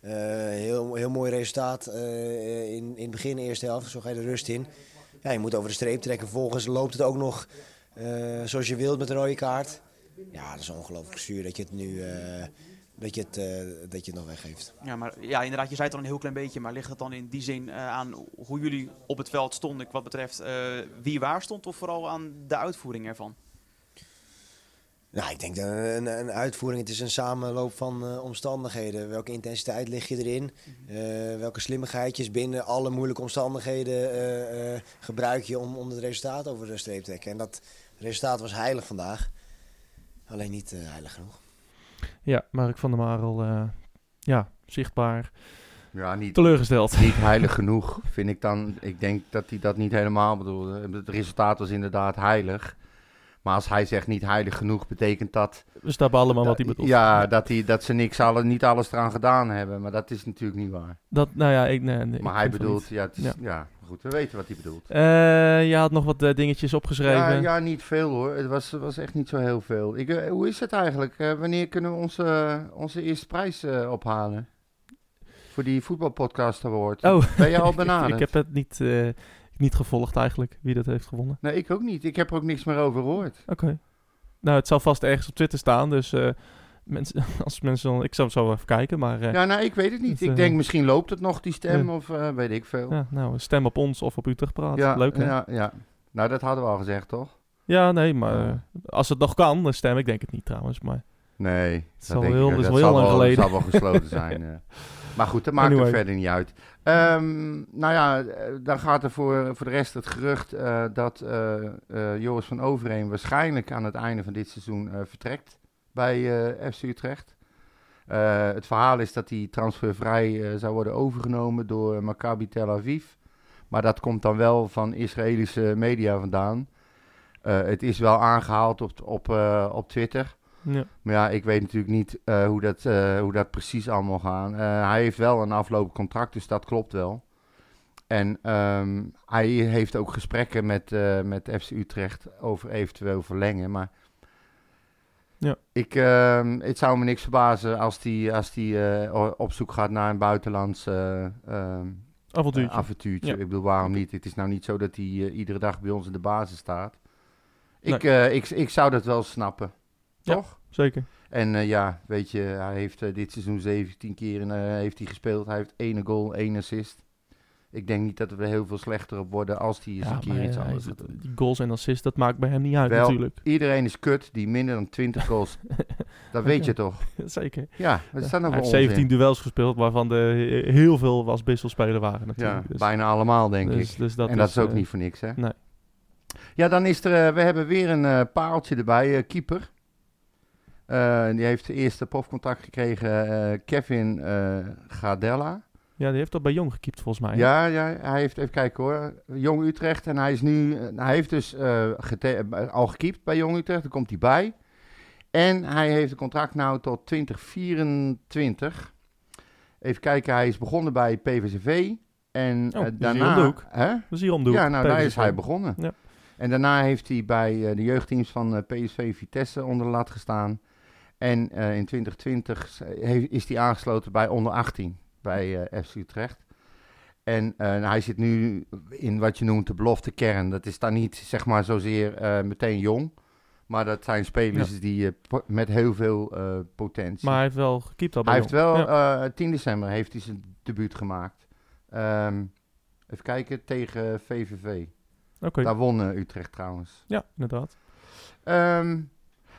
Heel, heel mooi resultaat in, in het begin, eerste helft. Zo ga je de rust in. Ja, je moet over de streep trekken. Vervolgens loopt het ook nog zoals je wilt met een rode kaart. Ja, dat is ongelooflijk zuur dat je het nu dat je het, eh, dat je het nog weggeeft. Ja, maar ja, inderdaad, je zei het al een heel klein beetje, maar ligt het dan in die zin eh, aan hoe jullie op het veld stonden wat betreft eh, wie waar stond, of vooral aan de uitvoering ervan? Nou, ik denk dat een, een uitvoering, het is een samenloop van omstandigheden. Welke intensiteit lig je erin? Eh, welke slimmigheidjes binnen alle moeilijke omstandigheden gebruik je om, om het resultaat over de streep te trekken? En dat resultaat was heilig vandaag. Alleen niet heilig genoeg. Ja, Mark van der Marel, eh, ja, zichtbaar Ja, niet, teleurgesteld. niet heilig genoeg, vind ik dan. Ik denk dat hij dat niet helemaal bedoelde. Het resultaat was inderdaad heilig. Maar als hij zegt niet heilig genoeg, betekent dat... We snappen allemaal wat hij bedoelt. Ja, dat, hij, dat ze niks, alle, niet alles eraan gedaan hebben. Maar dat is natuurlijk niet waar. Dat, nou ja, ik, nee, nee, ik maar hij bedoelt, niet. ja, het is, Ja. ja. Goed, we weten wat hij bedoelt. Eh, je had nog wat eh, dingetjes opgeschreven. Ja, ja, niet veel hoor. Het was, was echt niet zo heel veel. Ik, eh, hoe is het eigenlijk? Wanneer kunnen we onze, onze eerste prijs ophalen? Voor die voetbalpodcast award. Oh, Ben je al benaderd? ik heb het niet, niet gevolgd eigenlijk, wie dat heeft gewonnen. Nee, ik ook niet. Ik heb er ook niks meer over gehoord. Oké. Nou, het zal vast ergens op Twitter staan, dus mensen, als mensen dan, ik het zo even kijken, maar eh, ja. Ja, nou, ik weet het niet. Het, ik eh, denk misschien loopt het nog, die stem, Ja. of eh, weet ik veel. Ja, nou, stem op ons of op Utrecht praat. Leuk hè? Ja, ja, ja. Nou, dat hadden we al gezegd, toch? nee, maar Ja. als het nog kan, dan stem ik denk het niet trouwens, maar Nee, is dat al denk heel- ik. is dat wel heel zal lang wel, geleden. zal wel gesloten zijn. eh. Maar goed, dat maakt Anyway. er verder niet uit. Ehm, nou ja, dan gaat er voor, voor de rest het gerucht dat Joris van Overheen waarschijnlijk aan het einde van dit seizoen vertrekt bij eh, FC Utrecht. Eh, het verhaal is dat hij transfervrij eh, zou worden overgenomen door Maccabi Tel Aviv. Maar dat komt dan wel van Israëlische media vandaan. Het is wel aangehaald op, op, op Twitter. ja. Maar ja, ik weet natuurlijk niet hoe, dat, hoe dat precies allemaal gaat. Hij heeft wel een aflopend contract, dus dat klopt wel. En ehm, hij heeft ook gesprekken met, met FC Utrecht over eventueel verlengen. Maar Ja. ik, ehm, het zou me niks verbazen als hij als die, eh, op zoek gaat naar een buitenlands eh, ehm, avontuurtje. eh, avontuurtje. Ja. Ik bedoel, waarom niet? Het is nou niet zo dat hij eh, iedere dag bij ons in de basis staat. Ik, ik, ik zou dat wel snappen. Ja. Toch? Zeker. En ja, weet je, hij heeft dit seizoen 17 keer heeft hij gespeeld. Hij heeft één goal, één assist. Ik denk niet dat we heel veel slechter op worden als hij eens Ja, een keer maar iets anders hij- gaat doen. die goals en assists, dat maakt bij hem niet uit Wel, natuurlijk. Iedereen is kut die minder dan 20 goals. dat weet je toch? Zeker. Ja, dat hij voor heeft 17 onzin? duels gespeeld, waarvan er heel veel als wisselspeler waren Ja, natuurlijk. dus, bijna allemaal denk dus- ik. dus dat en dat is ook eh, niet voor niks, hè? nee. Ja, dan is er, eh, we hebben weer een eh, pareltje erbij, keeper. Die heeft de eerste profcontact gekregen, Kevin Gardella. Ja, die heeft dat bij Jong gekiept volgens mij. Ja, ja, hij heeft, even kijken hoor, Jong Utrecht. En hij is nu, hij heeft dus eh, eh, al gekiept bij Jong Utrecht, daar komt hij bij. En hij heeft een contract nou tot 2024. Even kijken, hij is begonnen bij PVCV. En Oh, hier daarna... hoek. Hè? Is Ja, nou daar is hij begonnen. Ja. En daarna heeft hij bij de jeugdteams van PSV Vitesse onder de lat gestaan. En in 2020 heeft- is hij aangesloten bij onder 18 bij eh, FC Utrecht. En eh, hij zit nu in wat je noemt de belofte kern. Dat is dan niet zeg maar zozeer eh, meteen jong. Maar dat zijn spelers die met heel veel potentie. Maar hij heeft wel gekiept al bij hij heeft wel, Ja. eh 10 december heeft hij zijn debuut gemaakt. Ehm, even kijken, tegen VVV. Oké, Daar won Utrecht trouwens. ja, inderdaad. Ehm,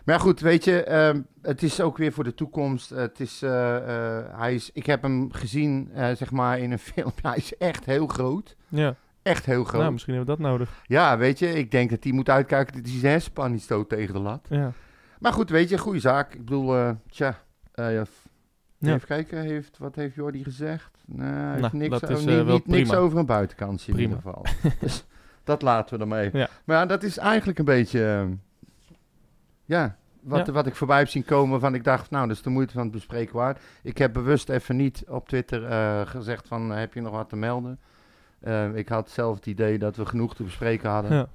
maar goed, weet je, ehm, het is ook weer voor de toekomst. Het is, eh, eh, hij is, ik heb hem gezien, eh, zeg maar, in een film. Hij is echt heel groot. Ja, Echt heel groot. nou, misschien hebben we dat nodig. Ja, weet je, ik denk dat hij moet uitkijken dat hij zijn hersenpan niet stoot tegen de lat. Ja. Maar goed, weet je, goede zaak. Ik bedoel, tja, ja, even kijken, heeft, wat heeft Jordi gezegd? Nee, hij heeft Nou, niks, dat is, niet- niks over een buitenkantje in Prima. ieder geval. dus dat laten we dan even. Ja. Maar ja, dat is eigenlijk een beetje, eh, ja, wat, Ja. wat ik voorbij heb zien komen van ik dacht, nou, dat is de moeite van het bespreken waard. Ik heb bewust even niet op Twitter eh, gezegd van, eh, heb je nog wat te melden? Eh, ik had zelf het idee dat we genoeg te bespreken hadden. Ja.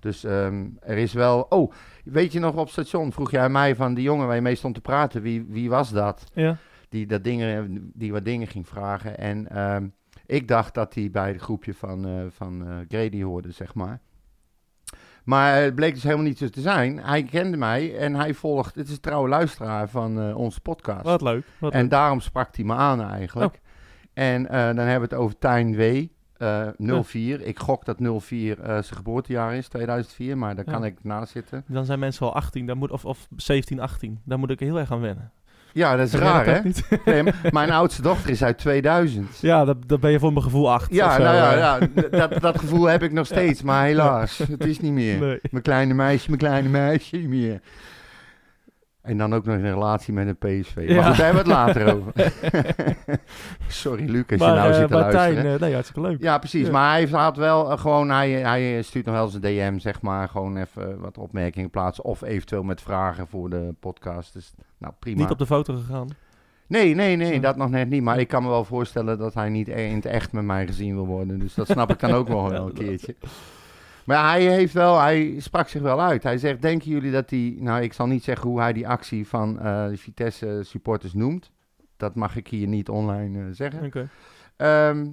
Dus ehm, er is wel... Oh, weet je nog op station vroeg jij mij van die jongen waar je mee stond te praten. Wie, wie was dat? ja. Die, dat dingen, die wat dingen ging vragen. En ehm, ik dacht dat hij bij het groepje van, eh, van Grady hoorde, zeg maar. Maar het bleek dus helemaal niet zo te zijn. Hij kende mij en hij volgt... Het is een trouwe luisteraar van eh, onze podcast. Wat leuk. Wat En leuk. daarom sprak hij me aan eigenlijk. Oh. En eh, dan hebben we het over Tijn W. eh 04. Ik gok dat 04 eh, zijn geboortejaar is, 2004. Maar daar Ja. kan ik naast zitten. Dan zijn mensen wel 18, daar moet, of, of 17, 18. Daar moet ik heel erg aan wennen. Ja, dat is raar, hè? Nee, mijn oudste dochter is uit 2000. ja, dat, dat ben je voor mijn gevoel 8. Ja, nou ja, ja dat, dat gevoel heb ik nog steeds. Maar helaas, het is niet meer. Nee. Mijn kleine meisje, mijn kleine meisje, niet meer. En dan ook nog in een relatie met een PSV. Maar goed, daar hebben we het later over. Sorry, Luc, als je nou eh, zit te luisteren. Eh, nee, hartstikke leuk. Ja, precies. Ja. Maar hij had wel eh, gewoon, hij, hij stuurt nog wel eens een DM, zeg maar. Gewoon even wat opmerkingen plaatsen. Of eventueel met vragen voor de podcast. Dus, nou, prima. Niet op de foto gegaan. Nee, nee, nee, dat nog net niet. Maar ik kan me wel voorstellen dat hij niet e- in het echt met mij gezien wil worden. Dus dat snap ik dan ook wel wel een keertje. Maar hij heeft wel, hij sprak zich wel uit. Hij zegt, denken jullie dat hij, nou ik zal niet zeggen hoe hij die actie van eh, de Vitesse supporters noemt. Dat mag ik hier niet online eh, zeggen. Oké. Ehm,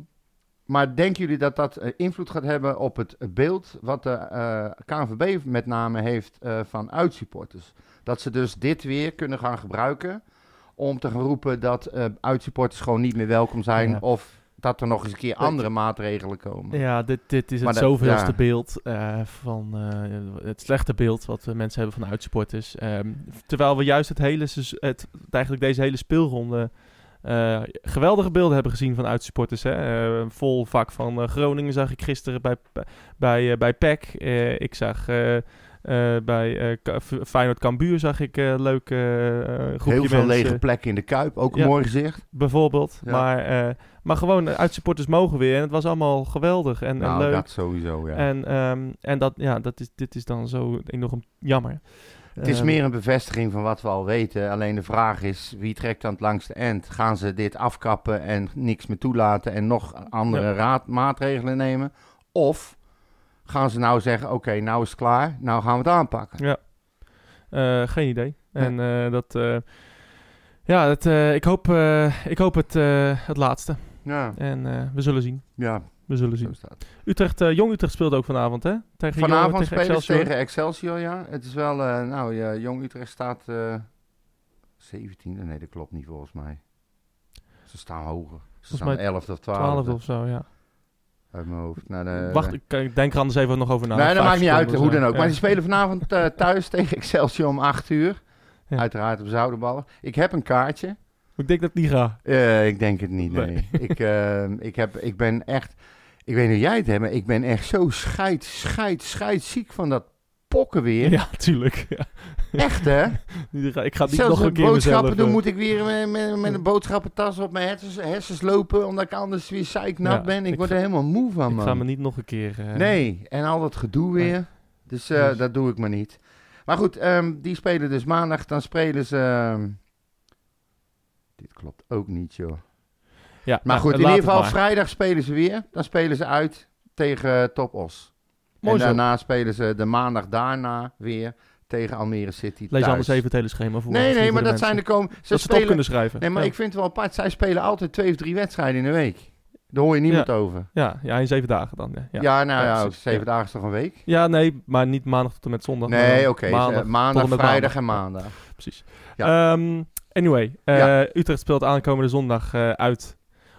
maar denken jullie dat dat eh, invloed gaat hebben op het beeld wat de eh, KNVB met name heeft eh, van uitsupporters? Dat ze dus dit weer kunnen gaan gebruiken om te gaan roepen dat eh uitsupporters gewoon niet meer welkom zijn Ja. of dat er nog eens een keer andere maatregelen komen. Ja, dit, dit is het dat- zoveelste ja. beeld eh, van eh, het slechte beeld wat we mensen hebben van uitsupporters. Ehm, terwijl we juist het hele, het, eigenlijk deze hele speelronde eh, geweldige beelden hebben gezien van uitsupporters. Hè? Eh, vol vak van Groningen zag ik gisteren bij, bij, bij PEC. Ik zag bij Feyenoord Cambuur zag ik eh leuk eh, groepje Heel veel mensen. lege plekken in de Kuip, ook een Ja. mooi gezicht. Bijvoorbeeld. Ja. Maar, maar gewoon, eh, uitsupporters mogen weer. En het was allemaal geweldig en, en nou, leuk. dat sowieso, ja. En, ehm, en dat, ja, dat is, dit is dan zo enorm jammer. Het is Ehm, meer een bevestiging van wat we al weten. Alleen de vraag is, wie trekt dan het langste eind? Gaan ze dit afkappen en niks meer toelaten en nog andere Ja. raad, maatregelen nemen? Of gaan ze nou zeggen, oké, nou is het klaar, nou gaan we het aanpakken? Ja. Eh, geen idee. En eh, dat... ja, het, ik, hoop, ik hoop het, het laatste. Ja, En eh, we zullen zien. ja We zullen zien. Utrecht, eh, Jong Utrecht speelt ook vanavond, hè? Tegen Jong- Vanavond tegen spelen Excelsior. tegen Excelsior, ja. Het is wel, eh, nou, ja, Jong Utrecht staat eh 17e. Nee, dat klopt niet volgens mij. Ze staan hoger. Ze Volgens staan mij 11 of 12 12 of zo, ja. uit mijn hoofd. Nou, de- Wacht, ik, denk er anders even nog over na. nee, dat maakt niet uit, hoe dan ook. Ja. Maar die spelen vanavond thuis tegen Excelsior om 8 uur. Ja. Uiteraard op Zoudenballen. Ik heb een kaartje. Ik denk dat het niet gaat. Eh, ik denk het niet, nee. Nee. ik, eh, ik, heb, ik ben echt... Ik weet niet hoe jij het hebt, maar ik ben echt zo scheid, scheid, scheid ziek van dat pokken weer. Ja, tuurlijk. Ja. Echt, hè? Ik ga niet Zelfs nog een keer boodschappen mezelf... doen moet ik weer met, met, met een boodschappentas op mijn hersens, hersens lopen, omdat ik anders weer zeiknat Ja, ben. Ik, ik word er ga- helemaal moe van, Ik man. ga me niet nog een keer... eh, Nee, en al dat gedoe weer. Dus eh, Dus- dat doe ik maar niet. Maar goed, ehm, die spelen dus maandag. Dan spelen ze... ehm, dit klopt ook niet, joh. Ja, Maar nou, goed, in ieder geval vrijdag spelen ze weer. Dan spelen ze uit tegen eh, Top Os. Mooi en zo. daarna spelen ze de maandag daarna weer tegen Almere City Lees thuis. anders even het hele schema voor. Nee, nee, maar dat zijn de komen... Ze Dat ze spelen... kunnen schrijven. Nee, maar Ja. ik vind het wel apart. Zij spelen altijd twee of drie wedstrijden in de week. Daar hoor je niemand Ja. over. Ja, ja, in zeven dagen dan. Ja, Ja, nou Ja, zeven dagen is toch een week? Ja, nee, maar niet maandag tot en met zondag. Nee, oké. Maandag, eh, en met vrijdag maandag. en maandag. Precies. Ja. Ehm, anyway, eh, Ja. Utrecht speelt aankomende zondag eh, uit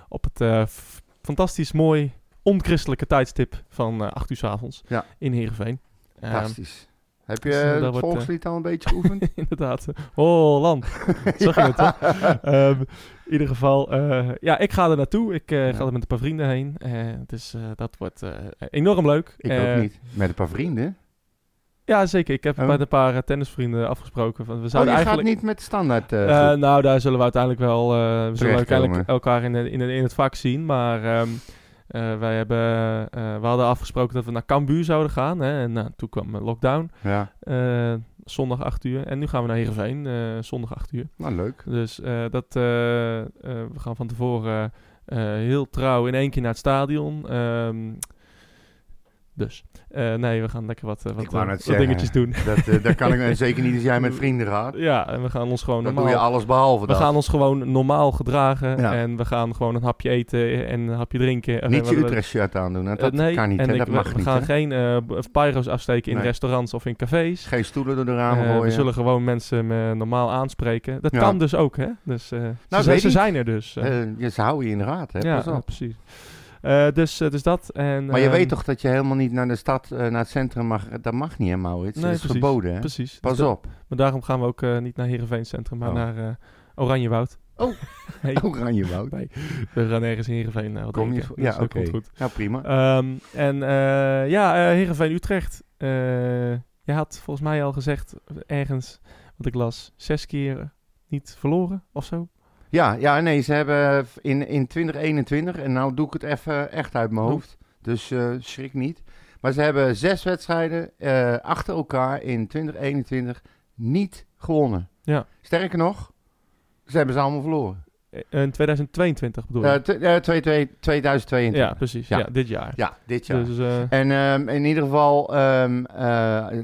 op het eh, fantastisch mooi onchristelijke tijdstip van eh 8 uur s avonds Ja. in Heerenveen. Ehm, Fantastisch. Heb je dus, het wordt, volkslied al een beetje geoefend? inderdaad. Holland. Zag je het, toch? Ehm, in ieder geval, ja, ik ga er naartoe. Ik Ja. ga er met een paar vrienden heen. Dus dat wordt enorm leuk. Ik ook niet. Met een paar vrienden. Ja, zeker. Ik heb Oh. met een paar eh, tennisvrienden afgesproken. Van, we Oh, je zouden gaat eigenlijk... niet met standaard eh, Eh, nou, daar zullen we uiteindelijk wel... we zullen uiteindelijk elkaar in, in, het vak zien. Maar ehm, eh, wij hebben, we hadden afgesproken dat we naar Cambuur zouden gaan. Hè, en nou, toen kwam lockdown. Ja, zondag 8 uur. En nu gaan we naar Heerenveen. zondag 8 uur. nou leuk. Dus dat, we gaan van tevoren heel trouw in één keer naar het stadion. Ehm, dus eh, nee, we gaan lekker wat, eh, wat, eh, wat dingetjes doen. Dat, dat kan ik en zeker niet als jij met vrienden gaat. Ja, en we gaan ons gewoon Dan normaal... doe je alles behalve we dat. gaan ons gewoon normaal gedragen. Ja. En we gaan gewoon een hapje eten en een hapje drinken. En Niet we- je we- Utrecht shirt aandoen. Dat nee, kan niet. en hè. ik- Dat we, mag we niet. gaan hè. geen pyro's afsteken in Nee. restaurants of in cafés. Geen stoelen door de ramen Eh, we gooien. zullen gewoon mensen normaal aanspreken. Dat Ja. kan dus ook, hè? Dus, Nou, ze, ze zijn er dus. ze houden je in de raad, hè? ja, precies. Eh, dus, eh, dus dat. En, Maar je ehm, weet toch dat je helemaal niet naar de stad, eh, naar het centrum mag. Dat mag niet, hè, Maurits? Nee, dat is precies. verboden, hè? Precies. Pas Dus dat- op. Maar daarom gaan we ook niet naar Heerenveen Centrum, maar Oh. naar Oranjewoud. Oh. hey, Oranjewoud. nee, we gaan ergens in Heerenveen. wat Kom je voor- Ja, oké. goed. Nou, prima. Ehm, en eh, ja, eh Heerenveen Utrecht. Je had volgens mij al gezegd ergens, wat ik las, zes keer niet verloren of zo. Ja, ja, nee, ze hebben in, in 2021, en nou doe ik het even echt uit mijn Oh. hoofd, dus eh, schrik niet. Maar ze hebben zes wedstrijden eh, achter elkaar in 2021 niet gewonnen. Ja. Sterker nog, ze hebben ze allemaal verloren. Eh, In 2022 bedoel je? Twee- 2022. ja, precies. ja. Ja. dit jaar. Ja, dit jaar. Dus, En ehm, in ieder geval, ehm, eh,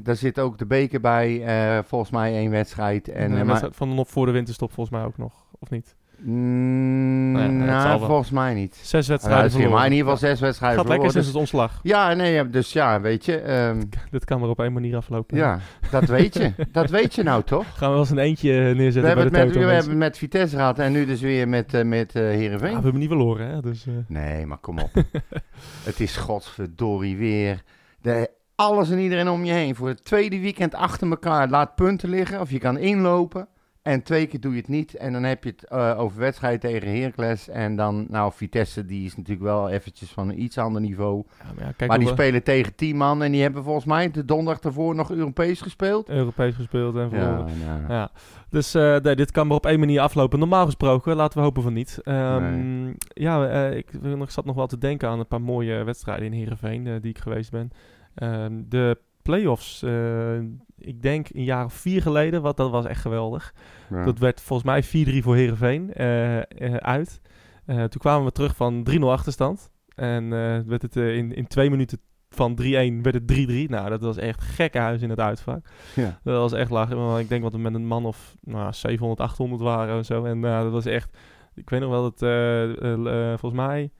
daar zit ook de beker bij, volgens mij één wedstrijd. En, en een maar- wedstrijd van nog voor de winterstop volgens mij ook nog, of niet? Mm, Nou ja, het nou, volgens mij niet. Zes wedstrijden verloren. maar in ieder geval zes wedstrijden Gaat lekker verloren. sinds Dus, het ontslag. ja, nee, dus ja, weet je. ehm, Dit kan maar op één manier aflopen. ja, dat weet je. dat weet je nou toch? Gaan we wel eens een eentje neerzetten We hebben, bij het de met, we hebben het met Vitesse gehad en nu dus weer met, eh met eh Ja, Heerenveen. we hebben niet verloren, hè? Dus, eh, Nee, maar kom op. het is godverdorie weer. De, alles en iedereen om je heen. Voor het tweede weekend achter elkaar laat punten liggen. Of je kan inlopen. En twee keer doe je het niet. En dan heb je het eh, over wedstrijd tegen Heracles. En dan, nou, Vitesse, die is natuurlijk wel eventjes van een iets ander niveau. ja, maar ja, kijk maar die we spelen tegen 10 man. En die hebben volgens mij de donderdag daarvoor nog Europees gespeeld. Europees gespeeld en verloren. Ja. Ja, dus eh, nee, dit kan maar op één manier aflopen. Normaal gesproken, laten we hopen van niet. Ehm, Ja, eh, ik zat nog wel te denken aan een paar mooie wedstrijden in Heerenveen die ik geweest ben. Ehm, de play-offs, ik denk een jaar of vier geleden, wat, dat was echt geweldig. Ja. Dat werd volgens mij 4-3 voor Heerenveen eh, eh, uit. Eh, toen kwamen we terug van 3-0 achterstand. En werd het in, in twee minuten van 3-1 werd het 3-3. Nou, dat was echt gekke huis in het uitvak. Ja. Dat was echt laag. Ik denk dat we met een man of nou, 700, 800 waren en zo. En dat was echt... Ik weet nog wel dat volgens mij...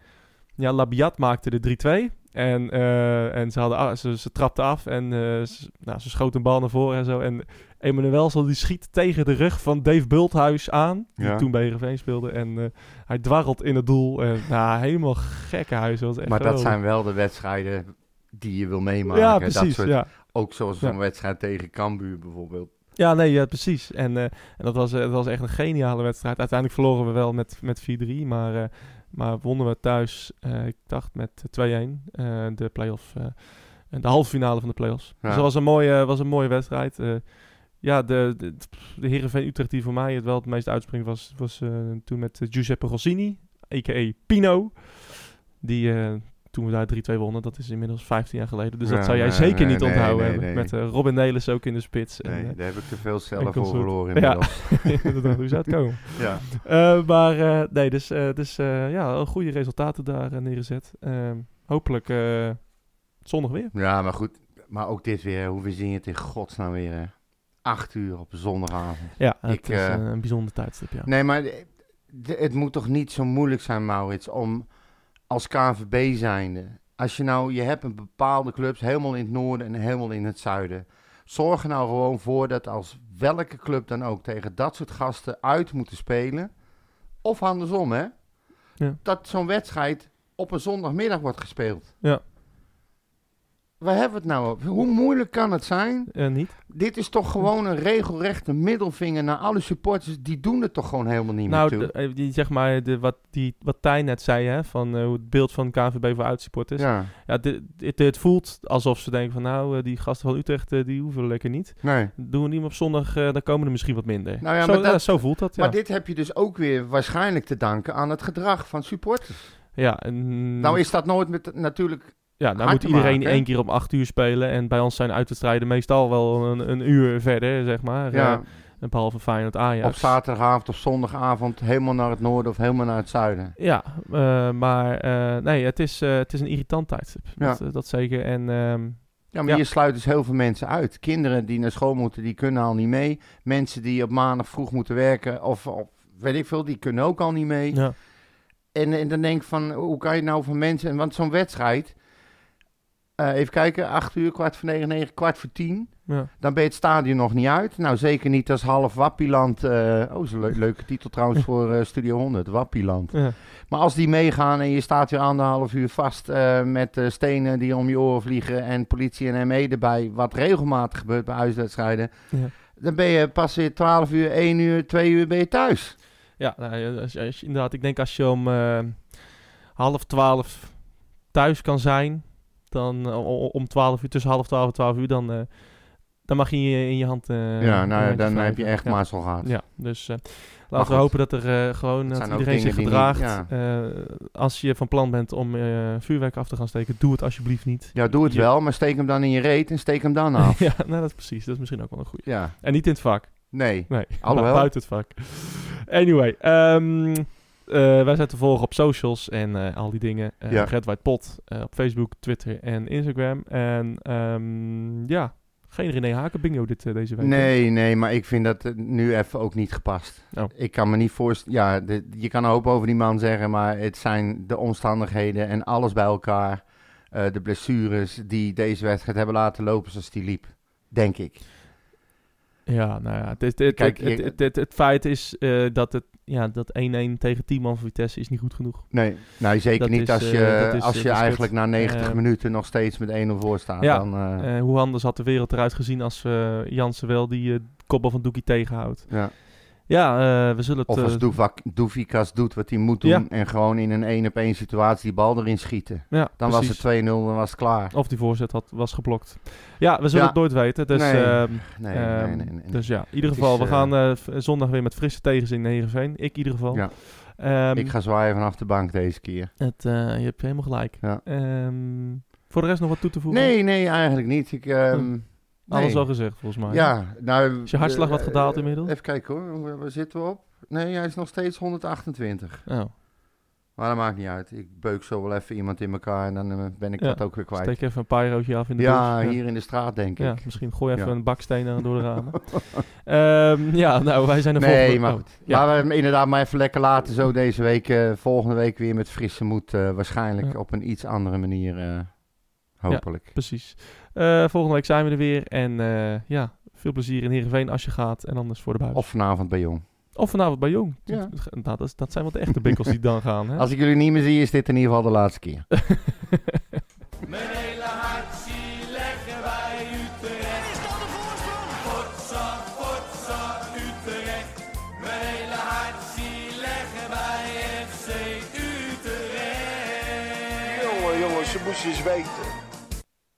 Ja, Labiat maakte de 3-2. En, eh, en ze, hadden, ze, ze trapte af en eh, ze, nou, ze schoot een bal naar voren en zo. En Emanuelsel die schiet tegen de rug van Dave Bulthuis aan. Die Ja. toen bij Heerenveen speelde. En eh, hij dwarrelt in het doel. En nou, helemaal gekke huis. Dat was echt Maar dat geweldig. zijn wel de wedstrijden die je wil meemaken. Ja, Dat precies. soort, Ja. Ook zoals Ja. zo'n wedstrijd tegen Cambuur bijvoorbeeld. Ja, nee, ja, precies. En, en dat, was, dat was echt een geniale wedstrijd. Uiteindelijk verloren we wel met, met 4-3, maar, maar wonnen we thuis, eh, ik dacht met 2-1, eh, de play-off, eh, de halve finale van de play-offs. Ja. Dus dat was een mooie, was een mooie wedstrijd. Eh, ja, de, de, de Heerenveen Utrecht die voor mij het wel het meest uitspringt was, was eh, toen met eh, Giuseppe Rossini, a.k.a. Pino. Die, eh, toen we daar 3-2 wonnen, dat is inmiddels 15 jaar geleden. Dus Ja, dat zou jij nee, zeker nee, niet onthouden nee, hebben. Met eh, Robin Nelis ook in de spits. En, Nee, eh, daar heb ik te veel cellen voor verloren Ja. inmiddels. Inderdaad, hoe zou het komen? Ja. Eh, maar nee, dus, dus ja, goede resultaten daar neergezet. Ehm, hopelijk zondag weer. ja, maar goed. Maar ook dit weer, hoe zingen het in godsnaam weer, hè? Acht uur op zondagavond. Ja, het Ik, is een, een bijzonder tijdstip, ja. Nee, maar het moet toch niet zo moeilijk zijn, Maurits, om als KNVB zijnde, als je nou, je hebt een bepaalde clubs helemaal in het noorden en helemaal in het zuiden. Zorg er nou gewoon voor dat als welke club dan ook tegen dat soort gasten uit moeten spelen, of andersom hè, Ja. dat zo'n wedstrijd op een zondagmiddag wordt gespeeld. Ja. Waar hebben we het nou over? Hoe moeilijk kan het zijn? Eh, niet? Dit is toch gewoon een regelrechte middelvinger naar alle supporters. Die doen het toch gewoon helemaal niet Nou, meer toe. eh, die, zeg maar, de, wat, die, wat Tijn net zei, hè, van hoe het beeld van KNVB voor uitsupporters. Ja, ja, dit, dit, het voelt alsof ze denken van, nou, die gasten van Utrecht, die hoeven lekker niet. nee. Doen we niet op zondag, dan komen er misschien wat minder. Nou ja, zo, maar dat- zo voelt dat, ja. Maar dit heb je dus ook weer waarschijnlijk te danken aan het gedrag van supporters. ja, en, Nou is dat nooit met natuurlijk... ja, nou moet iedereen maken, één keer om acht uur spelen. En bij ons zijn uitwedstrijden meestal wel een, een uur verder, zeg maar. Ja, Eh, en behalve Feyenoord Ajax. op zaterdagavond of zondagavond helemaal naar het noorden of helemaal naar het zuiden. Ja, eh, maar eh, nee, het is, het is een irritant tijdstip. Ja. Dat, dat zeker. En ehm, Ja, maar Ja. je sluit dus heel veel mensen uit. Kinderen die naar school moeten, die kunnen al niet mee. Mensen die op maandag vroeg moeten werken of, of weet ik veel, die kunnen ook al niet mee. ja. En, en dan denk ik van, hoe kan je nou van mensen... Want zo'n wedstrijd, eh, even kijken, acht uur, kwart voor negen, negen, kwart voor tien. Ja. Dan ben je het stadion nog niet uit. Nou, zeker niet als half Wappieland. eh oh, is een leu- leuke titel trouwens voor eh, Studio 100, Wappieland. Ja. Maar als die meegaan en je staat weer anderhalf uur vast met stenen die om je oren vliegen en politie en ME erbij, wat regelmatig gebeurt bij uitwedstrijden, Ja. dan ben je pas weer 12 uur, 1 uur, 2 uur ben je thuis. Ja, nou, als, als inderdaad. Ik denk als je om half twaalf thuis kan zijn, dan eh, om twaalf uur, tussen half twaalf en twaalf uur, dan, eh, dan mag je in je, in je hand. eh, ja, nou dan heb je echt ja. mazzel gehad. Ja, dus laten we hopen dat er gewoon dat iedereen zich niet- gedraagt. Als je van plan bent om vuurwerk af te gaan steken, doe het alsjeblieft niet. Ja, doe het Je- wel, maar steek hem dan in je reet en steek hem dan af. ja, nou, dat is precies. Dat is misschien ook wel een goede. ja, En niet in het vak. nee. Nee, Alhoewel. bu- buiten het vak. Anyway, eh, wij zijn te volgen op socials en eh, al die dingen. Eh Ja. Red White Pot eh, op Facebook, Twitter en Instagram. En ehm, ja, geen René Haken bingo dit, eh, deze week. Nee, nee, maar ik vind dat eh, nu even ook niet gepast. Oh. Ik kan me niet voorstellen. Ja, de- je kan een hoop over die man zeggen, maar het zijn de omstandigheden en alles bij elkaar. eh, de blessures die deze wedstrijd hebben laten lopen zoals die liep. Denk ik. Ja, nou ja, het, is- het, Kijk, je- feit is eh, dat het ja, dat 1-1 tegen 10 man van Vitesse is niet goed genoeg. Nee, nou, zeker Dat niet is, als eh, je, is, als eh, je is eigenlijk na 90 Eh, minuten nog steeds met 1-0 voor staat. Ja, Dan, eh, Eh, hoe anders had de wereld eruit gezien als eh Jansen wel die eh kopbal van Doekie tegenhoudt. ja. Ja, eh, we zullen het... Of als eh, Doevak- Doefikas doet wat hij moet doen Ja. en gewoon in een 1 op 1 situatie die bal erin schieten. ja, Dan precies. was het 2-0, dan was het klaar. Of die voorzet had, was geblokt. Ja, we zullen Ja. het nooit weten. Dus, Nee. ehm, Nee, ehm, nee, nee, nee. dus ja, in ieder Het geval, is, we eh, gaan zondag weer met frisse tegenzin naar Heerenveen. Ik in ieder geval. Ja. Ehm, ik ga zwaaien vanaf de bank deze keer. het, je hebt helemaal gelijk. Voor de rest nog wat toe te voegen? Nee, nee, eigenlijk niet. Ik, Alles al gezegd, volgens mij. Ja, nou... Is je hartslag wat eh, gedaald inmiddels? Even kijken hoor, waar, zitten we op? Nee, hij is nog steeds 128. Oh, Maar dat maakt niet uit. Ik beuk zo wel even iemand in elkaar en dan eh, ben ik Ja, dat ook weer kwijt. steek even een pyrootje af in de Ja, bus. hier in de straat denk ik. Ja, misschien gooi even Ja. een baksteen aan door de ramen. Ehm, ja, nou, wij zijn er Nee, volgende... maar oh, goed. ja. Laten we inderdaad maar even lekker laten zo deze week. eh, volgende week weer met frisse moed. waarschijnlijk op een iets andere manier. hopelijk. Precies. Eh, volgende week zijn we er weer. En eh, ja, veel plezier in Heerenveen als je gaat. En anders voor de buis. Of vanavond bij Jong. Of vanavond bij Jong. Ja. Nou, dat, dat zijn wel de echte bikkels die dan gaan. Hè? Als ik jullie niet meer zie, is dit in ieder geval de laatste keer. Mijn hele hart zie leggen wij Utrecht. Is dat de voorsprong? Potsa, potsa, Utrecht. Mijn hele hart zie leggen wij FC Utrecht. Jongen, jongens, ze moesten eens weten.